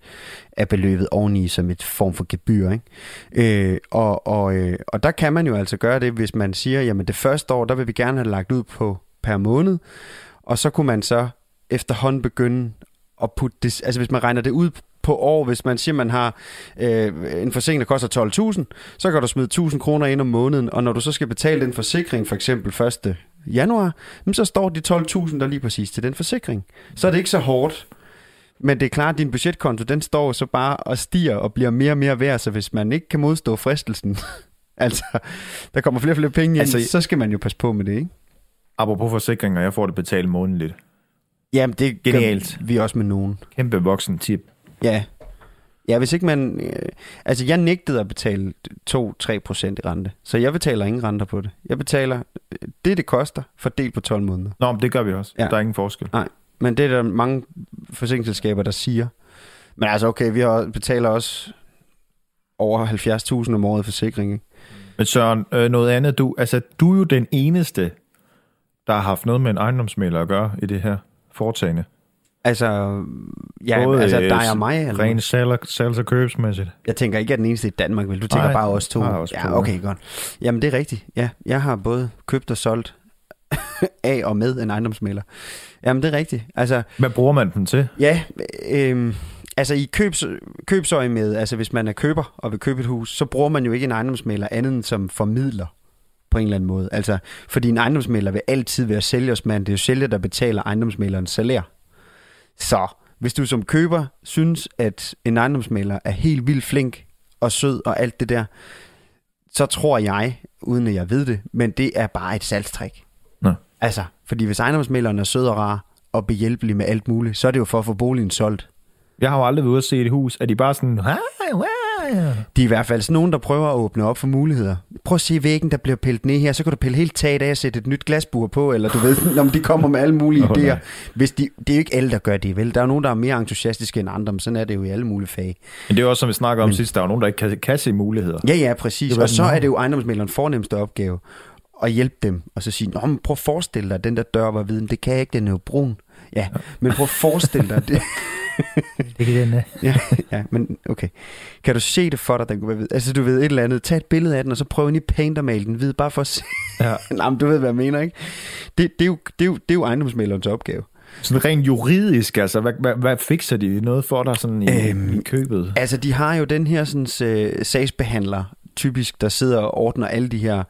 af beløbet oveni som et form for gebyr. Ikke? Øh, og, og, øh, og der kan man jo altså gøre det, hvis man siger, jamen det første år, der vil vi gerne have det lagt ud på per måned. Og så kunne man så efterhånden begynde at putte det, altså hvis man regner det ud på år, hvis man siger, man har øh, en forsikring, der koster 12.000, så kan du smide 1.000 kroner ind om måneden, og når du så skal betale den forsikring, for eksempel 1. januar, så står de 12.000 der lige præcis til den forsikring. Så er det ikke så hårdt. Men det er klart, at din budgetkonto, den står så bare og stiger og bliver mere og mere værd, så hvis man ikke kan modstå fristelsen, <laughs> altså, der kommer flere og flere penge ind, altså, så skal man jo passe på med det, ikke? Apropos forsikringer, jeg får det betalt månedligt. Jamen, det gør Genialt. vi også med nogen. Kæmpe voksen tip. Ja. Ja, hvis ikke man... Øh, altså, jeg nægtede at betale 2-3 procent i rente. Så jeg betaler ingen renter på det. Jeg betaler øh, det, det koster, fordelt på 12 måneder. Nå, men det gør vi også. Ja. Der er ingen forskel. Nej, men det er der mange forsikringsselskaber, der siger. Men altså, okay, vi har, betaler også over 70.000 om året forsikring, ikke? Men Søren, øh, noget andet. Du, altså, du er jo den eneste, der har haft noget med en ejendomsmælder at gøre i det her foretagende. Altså, ja, Både, altså øh, dig og mig, eller? Rent salg, salgs- og købsmæssigt. Jeg tænker ikke, at den eneste i Danmark, vel? Du tænker Nej, bare os to. ja, ja. okay, godt. Jamen, det er rigtigt. Ja, jeg har både købt og solgt <laughs> af og med en ejendomsmælder. Jamen, det er rigtigt. Altså, Hvad bruger man den til? ja, øh, altså i købs, købsøje med, altså hvis man er køber og vil købe et hus, så bruger man jo ikke en ejendomsmælder andet end som formidler på en eller anden måde. Altså, fordi en ejendomsmælder vil altid være sælgersmand. Det er jo sælger, der betaler ejendomsmælderens salær. Så hvis du som køber synes, at en ejendomsmælder er helt vildt flink og sød og alt det der, så tror jeg, uden at jeg ved det, men det er bare et salgstrik. Nå. Altså, fordi hvis ejendomsmælderen er sød og rar og behjælpelig med alt muligt, så er det jo for at få boligen solgt. Jeg har jo aldrig været ude at se et hus. Er de bare sådan... De er i hvert fald sådan nogen, der prøver at åbne op for muligheder. Prøv at se væggen, der bliver pillet ned her, så kan du pille helt taget af og sætte et nyt glasbur på, eller du ved, <laughs> når de kommer med alle mulige Åh, idéer. Hvis de, det er jo ikke alle, der gør det, vel? Der er nogen, der er mere entusiastiske end andre, men sådan er det jo i alle mulige fag. Men det er jo også, som vi snakker om Men- sidst, der er jo nogen, der ikke kan, kan se muligheder. Ja, ja, præcis. Og så er det jo ejendomsmælderens fornemmeste opgave at hjælpe dem, og så sige, Nå, men prøv at forestille dig, at den der dør var viden, det kan jeg ikke, den er jo brun. Ja, men prøv at forestille dig <laughs> det. <laughs> Det kan den, ja, ja, men okay. Kan du se det for dig, den kunne være hvid? Altså, du ved et eller andet. Tag et billede af den, og så prøv ind i paint og male den hvid, bare for at se. Ja. <laughs> Nej, men du ved, hvad jeg mener, ikke? Det, det, er, jo, det, er, jo, det er jo ejendomsmælerens opgave. Sådan rent juridisk, altså, hvad, hvad, hvad fikser de noget for dig sådan i, Øhm, øhm, i købet? Altså, de har jo den her sådan, øh, sagsbehandler, typisk, der sidder og ordner alle de her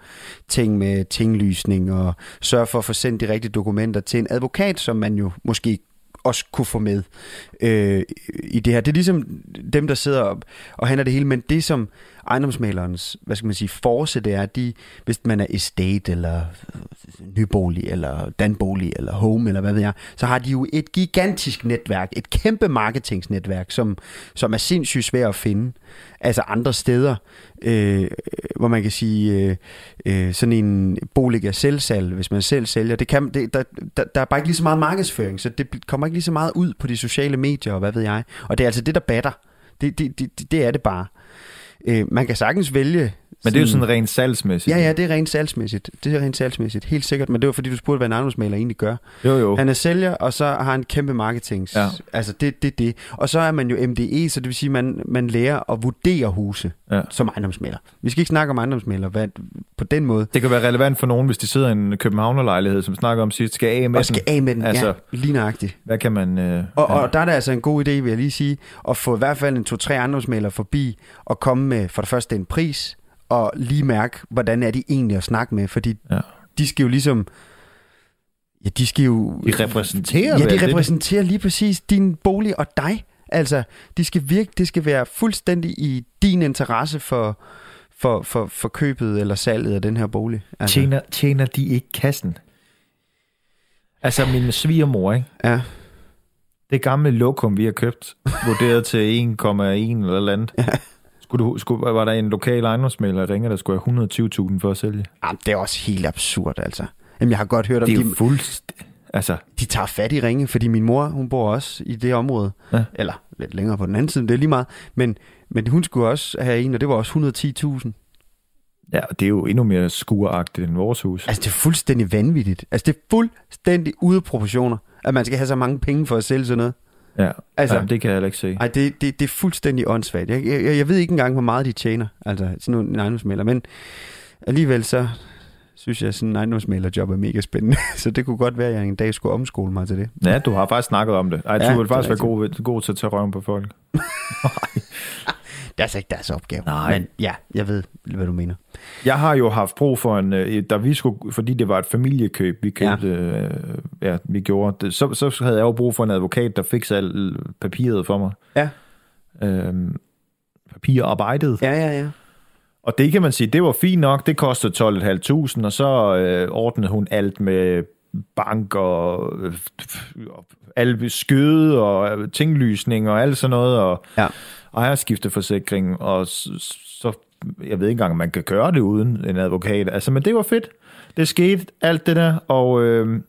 ting med tinglysning og sørger for at få sendt de rigtige dokumenter til en advokat, som man jo måske også kunne få med øh, i det her. Det er ligesom dem, der sidder og, og handler det hele, men det som ejendomsmalerens, hvad skal man sige, force, det er, de, hvis man er estate, eller øh, nybolig, eller danbolig, eller home, eller hvad ved jeg, så har de jo et gigantisk netværk, et kæmpe marketingsnetværk, som, som er sindssygt svært at finde. Altså andre steder, øh, hvor man kan sige, øh, øh, sådan en bolig er selvsalg, hvis man selv sælger, det kan, det, der, der, der er bare ikke lige så meget markedsføring, så det kommer ikke lige så meget ud på de sociale medier, og hvad ved jeg. Og det er altså det, der batter. Det, det, det, det er det bare. Øh, man kan sagtens vælge... Men det er jo sådan rent salgsmæssigt. Ja, ja, det er rent salgsmæssigt. Det er rent salgsmæssigt, helt sikkert. Men det var fordi, du spurgte, hvad en ejendomsmaler egentlig gør. Jo, jo. Han er sælger, og så har han kæmpe marketing. Ja. Altså, det det, det. Og så er man jo MDE, så det vil sige, at man, man lærer at vurdere huse Ja. som ejendomsmaler. Vi skal ikke snakke om ejendomsmaler hvad, på den måde. Det kan være relevant for nogen, hvis de sidder i en københavnerlejlighed, som snakker om sidst, skal af med Og skal den. af med den, Altså- ja, lige nøjagtigt. Hvad kan man... Øh, Og, ja. og der er det altså en god idé, vil jeg lige sige, at få i hvert fald en to-tre ejendomsmalere forbi og komme med for det første en pris, og lige mærke, hvordan er de egentlig at snakke med, fordi Ja. de skal jo ligesom, ja, de skal jo... De repræsenterer Ja, de det? repræsenterer lige præcis din bolig og dig. Altså, de skal virke, det skal være fuldstændig i din interesse for, for, for, for købet eller salget af den her bolig. Altså, Tjener, tjener de ikke kassen? Altså min svigermor, ikke? Ja, Det gamle lokum, vi har købt, vurderet til 1,1 eller eller andet. Ja. Skulle du, skulle, var der en lokal ejendomsmælder, der ringer, der skulle have 120.000 for at sælge? Jamen, det er også helt absurd, altså. Jamen, jeg har godt hørt om, Det er de, fuldstændig... Altså, de tager fat i ringe, fordi min mor, hun bor også i det område. Ja. Eller lidt længere på den anden side, men det er lige meget. Men, men hun skulle også have en, og det var også 110.000. ja, det er jo endnu mere skueragtigt end vores hus. Altså, det er fuldstændig vanvittigt. Altså, det er fuldstændig ude af proportioner, at man skal have så mange penge for at sælge sådan noget. Ja, altså, Jamen, det kan jeg heller ikke se. Ej, det, det, det er fuldstændig åndssvagt. Jeg, jeg, jeg ved ikke engang, hvor meget de tjener, altså sådan nogle ejendomsmælder, men alligevel så synes jeg, at sådan en ejendomsmælderjob er mega spændende. <laughs> så det kunne godt være, at jeg en dag skulle omskole mig til det. Ja, du har faktisk snakket om det. Ej, Ja, du vil det er faktisk være god, god til at tage røven på folk. <laughs> <laughs> Det er altså ikke deres opgave. Nej. Men ja, jeg ved, hvad du mener. Jeg har jo haft brug for en, øh, da vi skulle, fordi det var et familiekøb, vi købte, ja, ja vi gjorde, det, så, så havde jeg jo brug for en advokat, der fik alt papiret for mig. Ja. Øhm, papirarbejdet. Ja. Ja, ja. Og det kan man sige, det var fint nok, det kostede 12.500, og så øh, ordnede hun alt med bank og øh, alle skøde og øh, tinglysning og alt sådan noget, og Ja. Ejerskifteforsikring, og så, jeg ved ikke engang, om man kan gøre det uden en advokat. Altså, men det var fedt. Det skete, alt det der, og øh,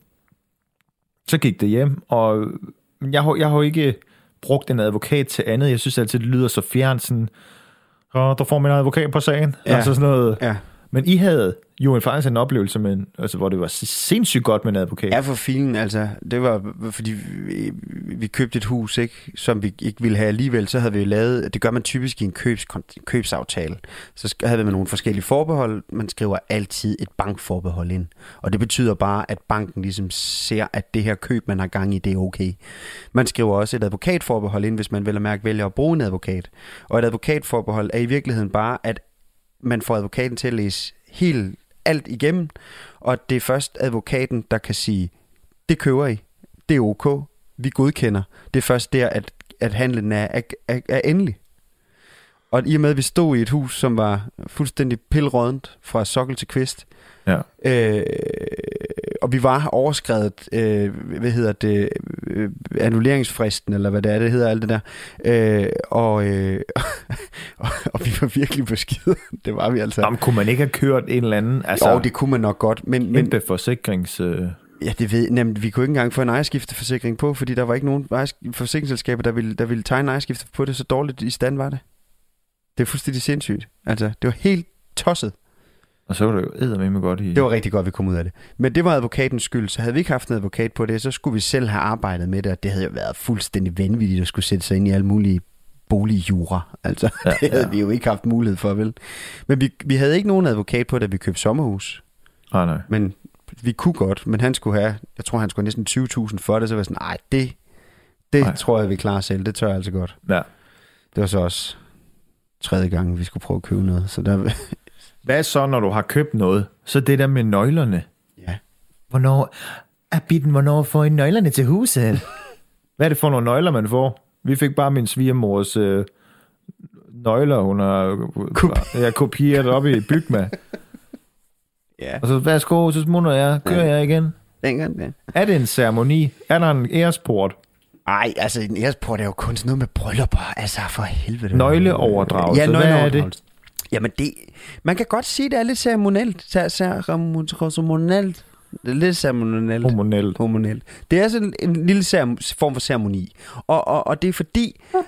så gik det hjem, og jeg har, jeg har ikke brugt en advokat til andet. Jeg synes altid, det lyder så fjern, sådan, og der får min advokat på sagen. Ja. Altså sådan noget. Ja. Men I havde jo en, faktisk en oplevelse, med, en- altså, hvor det var sindssygt godt med en advokat. Ja, for filen, altså, det var, fordi vi, vi købte et hus, ikke, som vi ikke ville have alligevel, så havde vi lavet, det gør man typisk i en købs, købsaftale, så havde vi nogle forskellige forbehold, man skriver altid et bankforbehold ind, og det betyder bare, at banken ligesom ser, at det her køb, man har gang i, det er okay. Man skriver også et advokatforbehold ind, hvis man vel at mærke vælger at bruge en advokat, og et advokatforbehold er i virkeligheden bare, at man får advokaten til at læse helt alt igennem, og det er først advokaten, der kan sige, det køber I, det er ok, vi godkender. Det er først der, at, at handlen er, er, er, er endelig. Og i og med, at vi stod i et hus, som var fuldstændig pilrådent fra sokkel til kvist, Ja. øh, og vi var overskrevet, øh, hvad hedder det, øh, annulleringsfristen, eller hvad det er, det hedder alt det der. Øh, og, øh, <laughs> og, og vi var virkelig på skide. <laughs> Det var vi altså. Jamen, kunne man ikke have kørt en eller anden, altså, jo, det kunne man nok godt, men, men forsikrings... Øh, ja, det ved, nemlig, vi kunne ikke engang få en ejerskifteforsikring på, fordi der var ikke nogen forsikringsselskaber, der ville, der ville tegne ejerskifte på det, så dårligt i stand var det. Det er fuldstændig sindssygt. Altså, det var helt tosset. Og så var det jo eddermame godt i... Det var rigtig godt, vi kom ud af det. Men det var advokatens skyld, så havde vi ikke haft en advokat på det, så skulle vi selv have arbejdet med det, og det havde jo været fuldstændig vanvittigt at skulle sætte sig ind i alle mulige boligjura. Altså, ja, <laughs> det havde ja. vi jo ikke haft mulighed for, vel? Men vi, vi havde ikke nogen advokat på, da vi købte sommerhus. Nej, nej. Men vi kunne godt, men han skulle have, jeg tror, han skulle have næsten 20.000 for det, så var jeg sådan, nej, det, det Nej. tror jeg, vi klarer selv. Det tør jeg altså godt. Ja. Det var så også tredje gang, vi skulle prøve at købe noget. Så der, Hvad så, når du har købt noget? Så det der med nøglerne. ja. Hvornår... Abitten, hvornår får I nøglerne til huset? <laughs> Hvad er det for nogle nøgler, man får? Vi fik bare min svigermors øh, nøgler, hun har <laughs> ja, kopieret op i Bygma. Ja, Og så, værsgo, så smutter jeg. Kører jeg igen? dengang, ja. Er det en ceremoni? Er der en æresport? Ej, altså en æresport er jo kun sådan noget med bryllupper. Altså for helvede. Nøgleoverdragelse. Ja, Hvad er det? Jamen det, man kan godt sige, det er lidt ceremonielt. Cer- Ceremonielt. Det er lidt ceremonielt. Hormonelt. Hormonelt. Det er sådan en lille cerem- form for ceremoni. Og, og, og det er fordi... <laughs>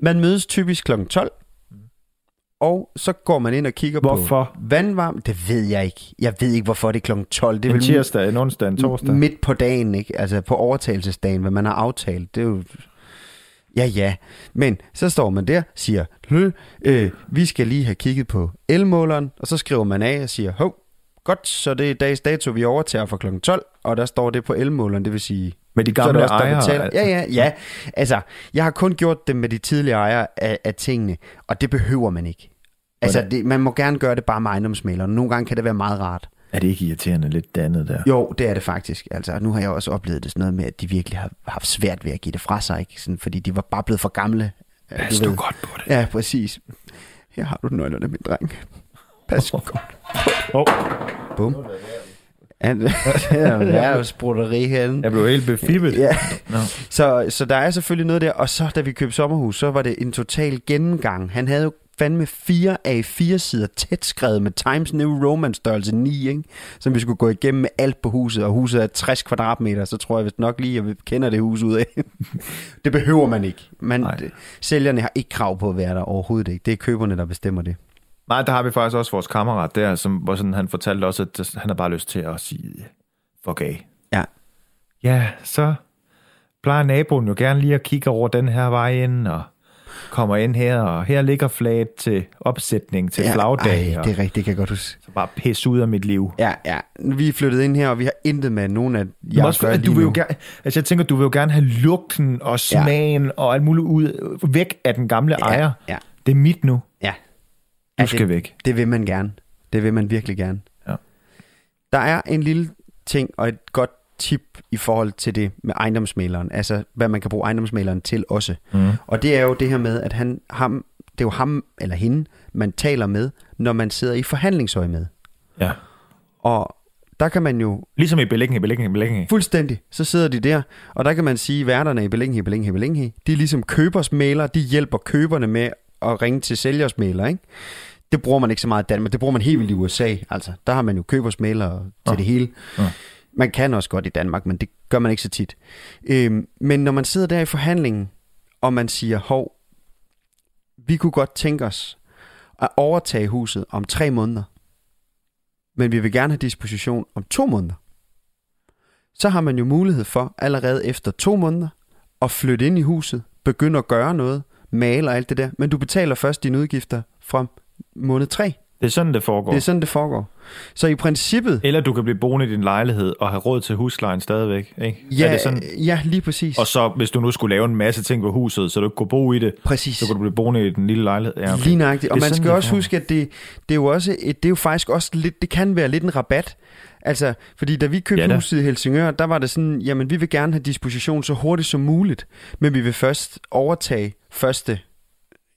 man mødes typisk kl. 12. Og så går man ind og kigger Hvorfor? på vandvarme. Det ved jeg ikke. Jeg ved ikke, hvorfor det er kl. 12. Det er En tirsdag, en onsdag, en torsdag. midt på dagen, ikke? Altså på overtagelsesdagen, hvad man har aftalt. Det er jo... Ja, ja. Men så står man der, siger, "Hø, øh, vi skal lige have kigget på elmåleren, og så skriver man af og siger, hov, godt, så det er dags dato, vi overtager fra kl. 12, og der står det på elmåleren, det vil sige, Med de så gamle også, der ejere. betaler. Ja, ja, ja. Altså, jeg har kun gjort det med de tidligere ejere af, af tingene, og det behøver man ikke. Altså, det, man må gerne gøre det bare med ejendomsmaleren. Nogle gange kan det være meget rart. Er det ikke irriterende lidt det andet der? Jo, det er det faktisk. Altså, nu har jeg også oplevet det sådan noget med, at de virkelig har haft svært ved at give det fra sig, ikke? Sådan, fordi de var bare blevet for gamle. Pas du godt på det. Ja, præcis. Her har du nøglerne, min dreng. Pas godt. Oh, Bum. Han, <laughs> det er jo <laughs> sprutteri herinde. jeg blev helt befibbet. Ja. Nå. Så, så der er selvfølgelig noget der. Og så, da vi købte sommerhus, så var det en total gennemgang. Han havde jo fandme fire af fire sider tæt skrevet med Times New Roman størrelse 9, ikke? som vi skulle gå igennem med alt på huset, og huset er 60 kvadratmeter, så tror jeg vist nok lige, at vi kender det hus ud af. <laughs> det behøver man ikke. Man, Nej. sælgerne har ikke krav på at være der overhovedet ikke. Det er køberne, der bestemmer det. Nej, der har vi faktisk også vores kammerat der, som, hvor sådan, han fortalte også, at han har bare lyst til at sige, fuck af. Ja. Ja, så plejer naboen jo gerne lige at kigge over den her vej ind, og kommer ind her, og her ligger flaget til opsætning til ja, flagdag, ej, og det er rigtigt, det kan jeg godt huske. så bare pisse ud af mit liv. Ja, ja. Vi er flyttet ind her, og vi har intet med nogen af jer også, at du vil jo gerne, altså jeg tænker, du vil jo gerne have lugten og smagen ja. og alt muligt ud, væk af den gamle Ja, ejer. ja. Det er mit nu. Ja. Du Ja, skal det, væk. Det vil man gerne. Det vil man virkelig gerne. Ja. Der er en lille ting og et godt tip i forhold til det med ejendomsmaleren. Altså, hvad man kan bruge ejendomsmaleren til også. Mm. Og det er jo det her med, at han, ham, det er jo ham eller hende, man taler med, når man sidder i forhandlingsøje med. Ja. Og der kan man jo Ligesom i belægning, belægning, belægning. Fuldstændig. Så sidder de der, og der kan man sige, at værterne i Belinge, Belinge, Belinge, de er ligesom købersmælere, de hjælper køberne med at ringe til sælgersmælere, ikke? Det bruger man ikke så meget i Danmark, det bruger man helt vildt i USA, altså. Der har man jo købersmælere til Ja. det hele. Ja. Man kan også godt i Danmark, men det gør man ikke så tit. Øhm, men når man sidder der i forhandlingen, og man siger, hov, vi kunne godt tænke os at overtage huset om tre måneder, men vi vil gerne have disposition om to måneder så har man jo mulighed for allerede efter to måneder at flytte ind i huset, begynde at gøre noget, male og alt det der, men du betaler først dine udgifter fra måned 3. Det er sådan, det foregår. Det er sådan, det foregår. Så i princippet, Eller du kan blive boende i din lejlighed og have råd til huslejen stadigvæk. Ikke? ja, er det sådan? ja lige præcis. Og så hvis du nu skulle lave en masse ting på huset, så du ikke kunne bo i det, præcis. så kunne du blive boende i den lille lejlighed. Ja, okay. Lige nøjagtigt. Og man sådan, skal også foregår. huske, at det, det, er jo også et, det er jo faktisk også lidt, det kan være lidt en rabat. Altså, fordi da vi købte Ja da. huset i Helsingør, der var det sådan, jamen vi vil gerne have disposition så hurtigt som muligt, men vi vil først overtage 1.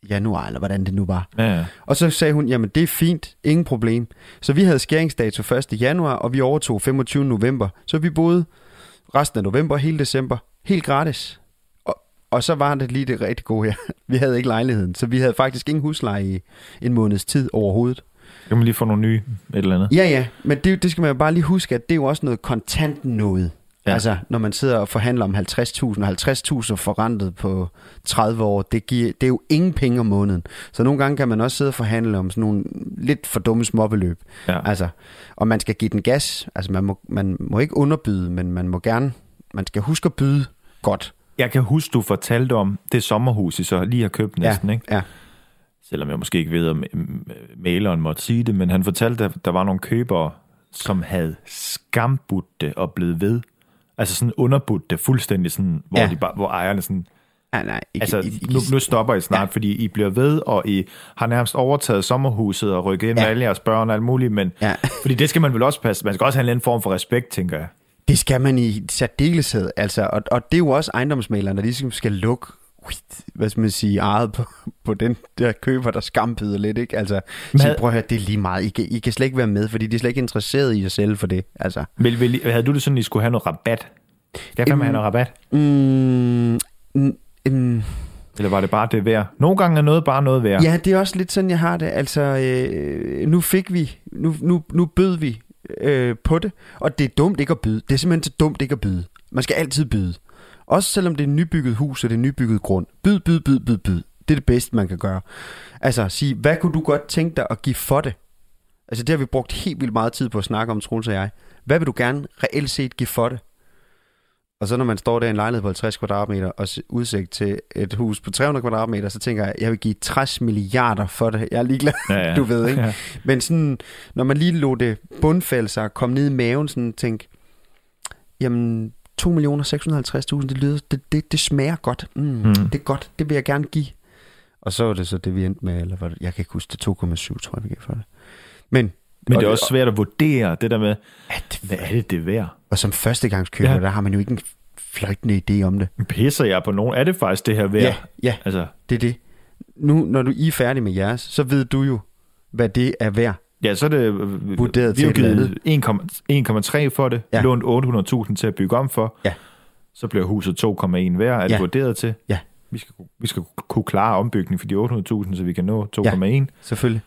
januar, eller hvordan det nu var. Ja, ja. Og så sagde hun, jamen det er fint, ingen problem. Så vi havde skæringsdato 1. januar, og vi overtog 25. november. Så vi boede resten af november og hele december helt gratis. Og, og så var det lige det rigtig gode her. <laughs> Vi havde ikke lejligheden, så vi havde faktisk ingen husleje i en måneds tid overhovedet. Kan man lige få nogle nye et eller andet. Ja, ja, men det, det skal man jo bare lige huske, at det er jo også noget kontant noget. Ja. Altså, når man sidder og forhandler om 50.000, og 50.000 forrentet på 30 år, det, giver, det er jo ingen penge om måneden. Så nogle gange kan man også sidde og forhandle om sådan nogle lidt for dumme småbeløb. Ja. Altså, og man skal give den gas. Altså, man må, man må ikke underbyde, men man må gerne, man skal huske at byde godt. Jeg kan huske, du fortalte om det sommerhus, I så lige har købt næsten, ja, ikke? Ja, Selvom jeg måske ikke ved, om maleren måtte sige det, men han fortalte, at der var nogle købere, som havde skambudt det og blevet ved. Altså sådan underbudt det fuldstændig sådan, hvor, Ja. de bare, hvor ejerne sådan, ja nej. Ikke, altså ikke, nu, nu stopper I snart, ja. Fordi I bliver ved, og I har nærmest overtaget sommerhuset og rykket ind ja. Med alle jeres børn og alt muligt, men Ja. <laughs> fordi det skal man vel også passe, man skal også have en eller anden form for respekt, tænker jeg. Det skal man i særdeleshed, altså, og, og det er jo også ejendomsmaleren, der ligesom skal lukke, hvad skal man sige, ejet på, <laughs> på den der køber, der skambyder lidt, ikke? Altså, Men sige, prøv at høre, det er lige meget, I kan, I kan slet ikke være med, fordi de er slet ikke interesseret i at sælge for det, altså. Vil, vil, havde du det sådan, at I skulle have noget rabat? Skal jeg Øhm, have noget rabat? Mm, mm, mm, Eller var det bare det værd? Nogle gange er noget bare noget værd. ja, det er også lidt sådan, jeg har det, altså, øh, nu fik vi, nu, nu, nu bød vi øh, på det, og det er dumt ikke at byde, det er simpelthen så dumt ikke at byde. Man skal altid byde. Også selvom det er et nybygget hus og det er nybygget grund. Byd, byd, byd, byd, byd. Det er det bedste, man kan gøre. Altså, sige, hvad kunne du godt tænke dig at give for det? Altså, det har vi brugt helt vildt meget tid på at snakke om, Troels og jeg. Hvad vil du gerne reelt set give for det? Og så når man står der i en lejlighed på 50 kvadratmeter og udsigt til et hus på 300 kvadratmeter, så tænker jeg, jeg vil give 60 milliarder for det. Jeg er ligeglad, Ja, ja. <laughs> du ved, ikke? Ja. Men sådan, når man lige lå det bundfælde sig og kom ned i maven, sådan tænk, jamen 2 millioner 650.000, det lyder, det, det, det smager godt. Mm, Mm. Det er godt, det vil jeg gerne give. Og så var det så det, vi endte med, eller var det, jeg kan ikke huske det, 2,7 tror jeg, vi gav for det. Men Men det er også svært at vurdere det der med, At, hvad er det, det er værd? og som førstegangskøber, Ja. ja. der har man jo ikke en fløjtende idé om det. Pisser jeg på nogen? Er det faktisk det her værd? Ja, ja, Altså, det er det. Nu, når du I er færdig med jeres, så ved du jo, hvad det er værd. Ja, så er det... øh, Vurderet vi har til et eller givet 1,3 for det, ja. Lånt 800.000 til at bygge om for. Ja. Så bliver huset 2,1 værd, er det Ja. vurderet til. Ja. Vi skal, vi skal kunne klare ombygning for de 800.000, så vi kan nå 2,1. Ja. Selvfølgelig.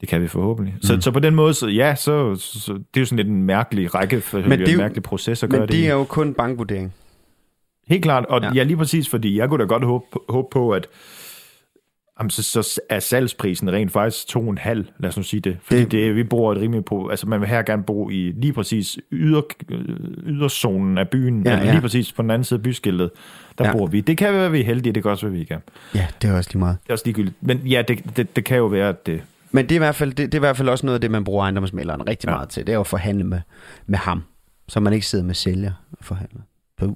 Det kan vi forhåbentlig. Så, så på den måde, så, ja, så, så, det er jo sådan lidt en mærkelig række, for Men det er en jo- mærkelig proces at gøre Men det, i. det er jo kun bankvurdering. Helt klart, og. Ja. ja, lige præcis, fordi jeg kunne da godt håbe, håbe på, at jamen, så, så er salgsprisen rent faktisk to og en halv, lad os nu sige det. Fordi det, Det- vi bor et rimelig på, altså man vil her gerne bo i lige præcis yder, yderzonen af byen, ja, Ja, ja. lige præcis på den anden side af byskiltet, der ja. Bor vi. Det kan være, at vi er heldige, det kan også være, at vi ikke er. Ja, det er også lige meget. Det er også ligegyldigt. Men ja, det, det, det kan jo være, at det... Men det er, i hvert fald, det, det er i hvert fald også noget af det, man bruger ejendomsmælderen rigtig Ja. ja. meget til. Det er jo at forhandle med, med ham, så man ikke sidder med sælger og forhandler. <laughs> Puh.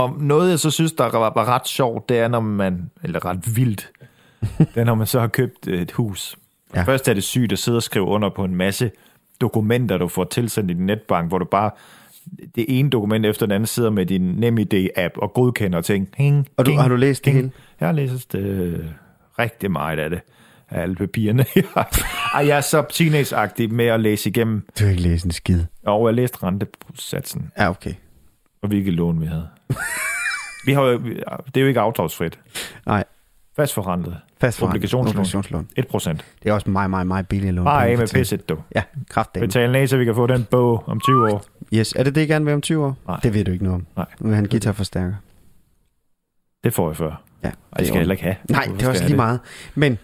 Og noget, jeg så synes, der var, var ret sjovt, det er, når man, eller ret vildt, <laughs> det er, når man så har købt et hus. Ja. Først er det sygt at sidde og skrive under på en masse dokumenter, du får tilsendt i din netbank, hvor du bare det ene dokument efter det andet sidder med din NemID-app og godkender ting. Hing, Og du, ding, har du læst det ding. hele? Jeg har læst det rigtig meget af det, af alle papirerne. <laughs> Ej, jeg er så teenage med at læse igennem, Du har ikke læst en skid. og jeg læste rentesatsen, Ja, okay. og hvilke lån vi havde. <laughs> vi har jo, det er jo ikke afdragsfrit. Nej, Fast forrentet. fast for Obligationslån. obligationslån. 1 procent. Det er også meget, meget, meget billigt lån. Bare af med pisset, du. Ja, kraftdagen. Betal ned, så vi kan få den bog om 20 år. Yes, er det det, I gerne vil om 20 år? Nej. Det ved du ikke noget om. Nej. Nu vil han guitarforstærker. Det får jeg før. Ja, Ej, det skal jeg heller ikke have. Nej, Hvorfor det er også lige jeg meget. Men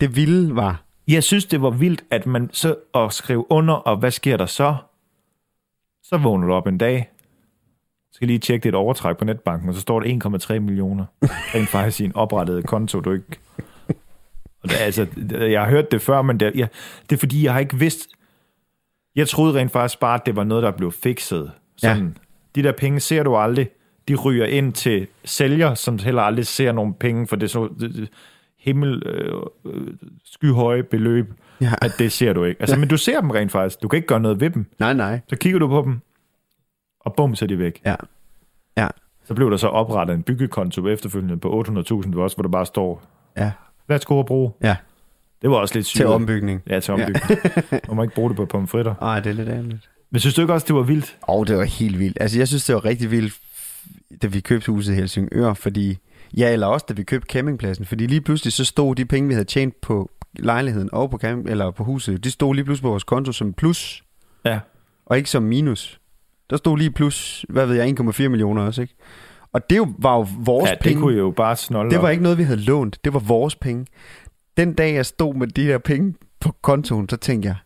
det vilde var... Jeg synes, det var vildt, at man så at skrive under, og hvad sker der så? Så vågner du op en dag, skal lige tjekke dit overtræk på netbanken, og så står der 1,3 millioner. Rent faktisk i en oprettet konto, du ikke... Og det, altså, jeg har hørt det før, men det, jeg, det er fordi, jeg har ikke vidst... Jeg troede rent faktisk bare, at det var noget, der blev fikset. Sådan, ja. De der penge ser du aldrig. De ryger ind til sælger, som heller aldrig ser nogen penge, for det er så det, det, himmel, øh, øh, skyhøje beløb, Ja. at det ser du ikke. Altså, men du ser dem rent faktisk. Du kan ikke gøre noget ved dem. Nej, nej. Så kigger du på dem, og bum, så er de væk. Ja. Ja. Så blev der så oprettet en byggekonto efterfølgende på 800.000 også, hvor der bare står, Ja. værsgo at bruge. Ja. Det var også lidt sygt. Til ombygning. Ja, til ombygning. <laughs> Ja. Man må ikke bruge det på pomfritter. Ej, det er lidt ærgerligt. Men synes du ikke også, det var vildt? Og det var helt vildt. Altså, jeg synes, det var rigtig vildt, da vi købte huset i Helsingør, fordi... Ja, eller også, da vi købte campingpladsen. Fordi lige pludselig, så stod de penge, vi havde tjent på lejligheden og på, camp- eller på huset, de stod lige pludselig på vores konto som plus, Ja. og ikke som minus. Der stod lige plus, hvad ved jeg, 1,4 millioner også, ikke? Og det jo- var jo vores ja, det penge. kunne jo bare snolde Det op. var ikke noget, vi havde lånt. Det var vores penge. Den dag, jeg stod med de der penge på kontoen, så tænkte jeg,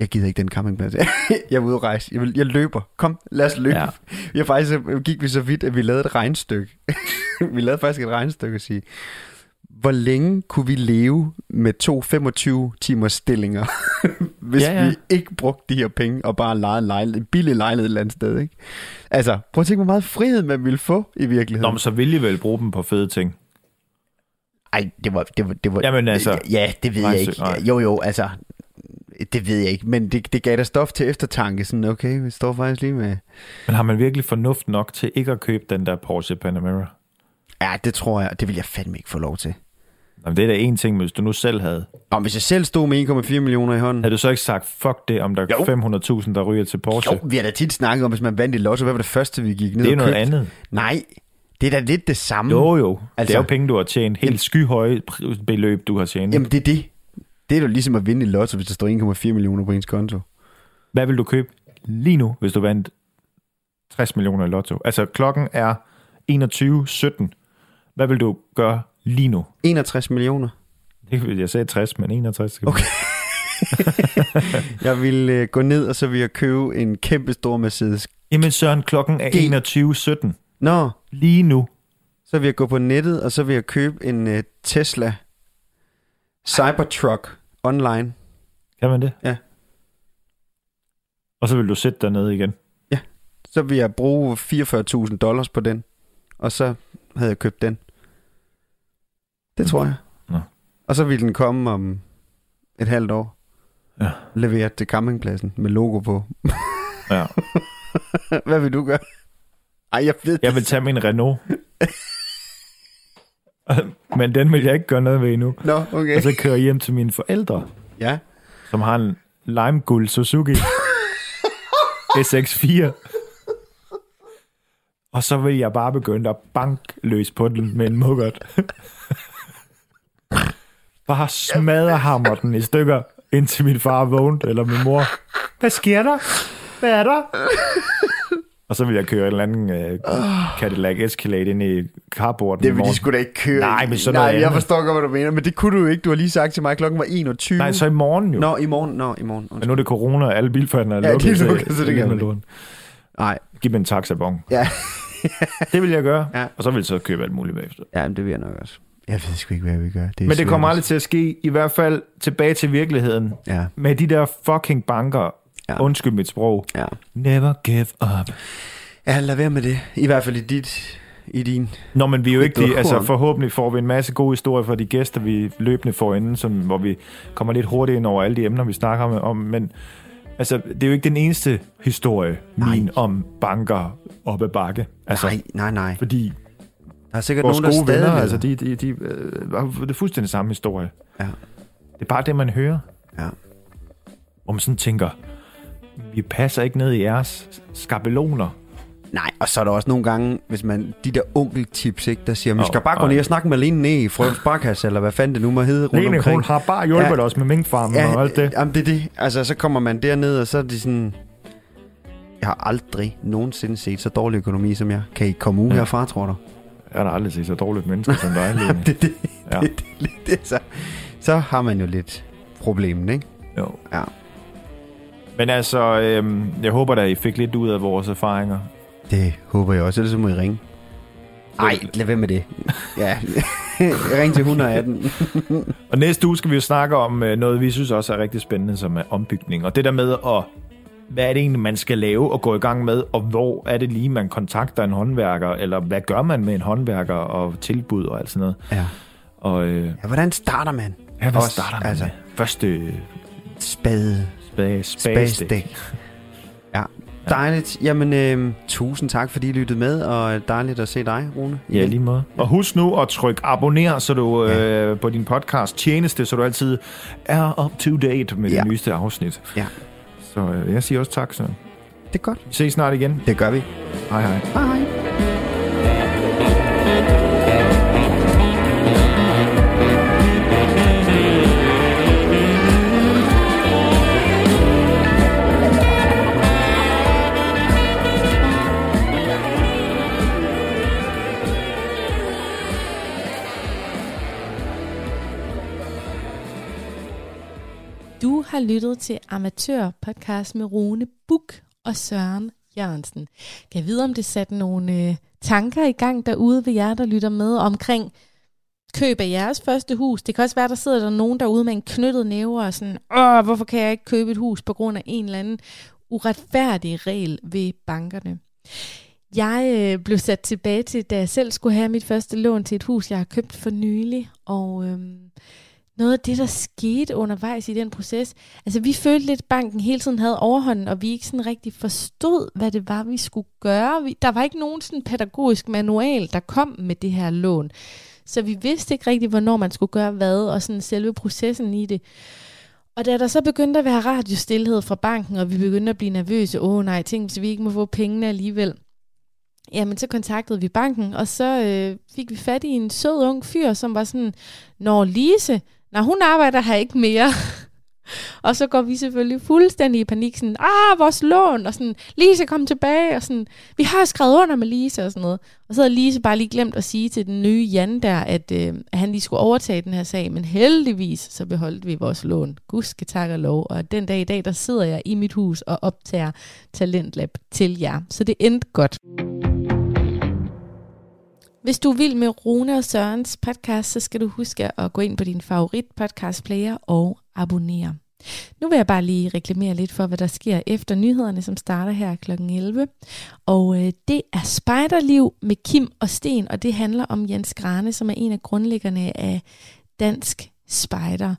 jeg gider ikke den campingplads. <laughs> jeg vil ud og rejse. Jeg, vil, jeg løber. Kom, lad os løbe. Ja. Jeg faktisk øh, gik vi så vidt, at vi lavede et regnstykke. <laughs> vi lavede faktisk et regnstykke at sige, hvor længe kunne vi leve med to 25 timers stillinger, <laughs> hvis Ja, ja, vi ikke brugte de her penge og bare lejede en, lejlighed, en billig lejlighed et eller andet sted, ikke? Altså, prøv at tænke, hvor meget frihed man ville få i virkeligheden. Nå, men så ville I vel bruge dem på fede ting. Ej, det var... Det var, det var Jamen, altså, Ja, det ved jeg regnstykke, ikke. nej. Jo, jo, altså... Det ved jeg ikke, men det, det gav da stof til eftertanke. Sådan, okay, vi står faktisk lige med... Men har man virkelig fornuft nok til ikke at købe den der Porsche Panamera? Ja, det tror jeg, det vil jeg fandme ikke få lov til. Jamen, det er da en ting, men hvis du nu selv havde. Og hvis jeg selv stod med 1,4 millioner i hånden... Havde du så ikke sagt, fuck det, om der er 500.000, der ryger til Porsche? Jo, vi har da tit snakket om, hvis man vandt i lotto, hvad var det første, vi gik ned det er og noget købte? andet. Nej, det er da lidt det samme. Jo, jo. Altså, Altså- det er jo penge, du har tjent. Helt skyhøje pr- beløb, du har tjent. Jamen, det er det. Det er jo ligesom at vinde i lotto, hvis der står 1,4 millioner på ens konto. Hvad vil du købe lige nu, hvis du vandt 60 millioner i lotto? Altså, klokken er 21.17. Hvad vil du gøre lige nu? 61 millioner. Det Jeg sagde 60, men 61. skal Okay. <laughs> <laughs> Jeg vil øh, gå ned, og så vil jeg købe en kæmpe stor Mercedes. Jamen Søren, klokken er G- 21.17. Nå, Lige nu. så vil jeg gå på nettet, og så vil jeg købe en uh, Tesla Cybertruck online. Kan man det? Ja. Og så vil du sætte dig ned igen. Så vil jeg bruge 44.000 dollars på den, og så havde jeg købt den. Det tror jeg. Nå. Og så vil den komme om et halvt år. Ja. Leveret til campingpladsen med logo på. Ja. <laughs> Hvad vil du gøre? Ej, jeg ved Jeg vil tage min Renault. <laughs> Men den vil jeg ikke gøre noget ved endnu. Nå, okay. Og så kører jeg hjem til mine forældre, Ja. som har en lime guld Suzuki <laughs> SX4. Og så vil jeg bare begynde at banke løs på den med en muggert. Bare smadre hammer den i stykker, indtil min far vågnede, eller min mor. Hvad sker der? Hvad er der? Og så vil jeg køre en eller anden uh, Cadillac Escalade ind i carporten Det vil de sgu da ikke køre Nej, i. men sådan Nej, noget jeg andet. forstår godt, hvad du mener. Men det kunne du jo ikke. Du har lige sagt til mig, at klokken var 21. Nej, så i morgen jo. Nå, i morgen. Nå, i morgen. Men nu er det corona, og alle bilforhandlere er Ja, de lukket. er lukket, så det kan man. Nej. Giv mig en taxabon. Ja. <laughs> Det vil jeg gøre. Ja. Og så vil jeg så købe alt muligt bagefter. ja, men det vil jeg nok også. Jeg ved sgu ikke, hvad jeg vil gøre. Det Men det svært kommer aldrig til at ske. I hvert fald tilbage til virkeligheden. Ja, Med de der fucking banker. Ja. Undskyld mit sprog. ja. Never give up. Ja, lad være med det. I hvert fald i dit... I din... Nå, men vi er jo ikke de, altså forhåbentlig får vi en masse gode historier fra de gæster, vi løbende får inden, som, hvor vi kommer lidt hurtigt ind over alle de emner, vi snakker om, om men altså, det er jo ikke den eneste historie, Nej. min om banker op ad bakke. Altså, Nej, nej, nej. Fordi Der er sikkert vores nogen, der gode venner, altså, de, de, de, øh, har det er fuldstændig samme historie. Ja. Det er bare det, man hører. Ja. Hvor man sådan tænker, vi passer ikke ned i jeres skabeloner. Nej, og så er der også nogle gange, hvis man, de der onkeltips, ikke, der siger, vi skal bare gå ned og snakke med Lene ned i Frøens Barkasse, eller hvad fanden det nu må hedde rundt Lene, omkring. hun har bare hjulpet Ja. os med minkfarmen ja, og alt det. Jamen, det er det. Altså, så kommer man derned, og så er det sådan... Jeg har aldrig nogensinde set så dårlig økonomi som jeg. Kan I komme ud Ja. herfra, tror du? Jeg har aldrig set så dårligt menneske som dig. <laughs> Det, det, Ja. det, det, det, så, så har man jo lidt problemen, ikke? Jo. Ja. Men altså, øhm, jeg håber da, I fik lidt ud af vores erfaringer. Det håber jeg også, ellers må I ringe. Nej, lad være med det. Ja, <laughs> ring til 118. Og næste uge skal vi jo snakke om øh, noget, vi synes også er rigtig spændende, som er ombygning. Og det der med at hvad er det egentlig, man skal lave og gå i gang med, og hvor er det lige, man kontakter en håndværker, eller hvad gør man med en håndværker og tilbud og alt sådan noget. Ja. Og øh, ja, hvordan starter man? ja, hvad Også, starter man altså- med? Første Spade. spade, spadestik. <laughs> Ja, dejligt. Jamen, øh, tusind tak, fordi I lyttede med, og dejligt at se dig, Rune. Ja, lige måde. Og husk nu at trykke abonner, så du øh, på din podcast tjeneste, så du altid er up to date med Ja. det nyeste afsnit. Ja. Så øh, jeg siger også tak, så Det er godt. vi ses snart igen. Det gør vi. Hej hej. Hej, hej. Har lyttet til Amatør Podcast med Rune Buk og Søren Jørgensen. Kan jeg vide, om det satte nogle øh, tanker i gang derude ved jer, der lytter med omkring køb af jeres første hus. Det kan også være, der sidder der nogen derude med en knyttet næve og sådan, Åh, hvorfor kan jeg ikke købe et hus på grund af en eller anden uretfærdig regel ved bankerne. Jeg øh, blev sat tilbage til, da jeg selv skulle have mit første lån til et hus, jeg har købt for nylig, og øhm, noget af det, der skete undervejs i den proces, altså vi følte lidt, at banken hele tiden havde overhånden, og vi ikke sådan rigtig forstod, hvad det var, vi skulle gøre. Vi, der var ikke nogen sådan pædagogisk manual, der kom med det her lån. Så vi vidste ikke rigtig, hvornår man skulle gøre hvad, og sådan selve processen i det. Og da der så begyndte at være radiostilhed fra banken, og vi begyndte at blive nervøse, åh nej, tænk, hvis vi ikke må få pengene alligevel, jamen så kontaktede vi banken, og så øh, fik vi fat i en sød ung fyr, som var sådan, Når Lise, når hun arbejder her ikke mere. <laughs> og så går vi selvfølgelig fuldstændig i panik, sådan, ah, vores lån, og sådan, Lise, kom tilbage, og sådan, vi har skrevet under med Lise, og sådan noget. Og så havde Lise bare lige glemt at sige til den nye Jan der, at, øh, at han lige skulle overtage den her sag, men heldigvis så beholdt vi vores lån. Gud skal tak og lov, og den dag i dag, der sidder jeg i mit hus og optager Talentlab til jer. Så det endte godt. Hvis du vil med Rune og Sørens podcast, så skal du huske at gå ind på din favorit podcast player og abonnere. Nu vil jeg bare lige reklamere lidt for, hvad der sker efter nyhederne, som starter her kl. 11. Og øh, det er Spejderliv med Kim og Sten, og det handler om Jens Grane, som er en af grundlæggerne af Dansk Spider.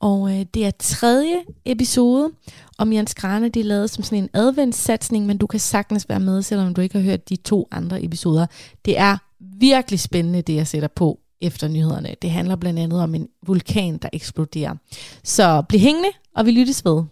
Og øh, det er tredje episode om Jens Grane. Det er lavet som sådan en adventssatsning, men du kan sagtens være med, selvom du ikke har hørt de to andre episoder. Det er virkelig spændende, det jeg sætter på efter nyhederne. Det handler blandt andet om en vulkan, der eksploderer. Så bliv hængende, og vi lyttes ved.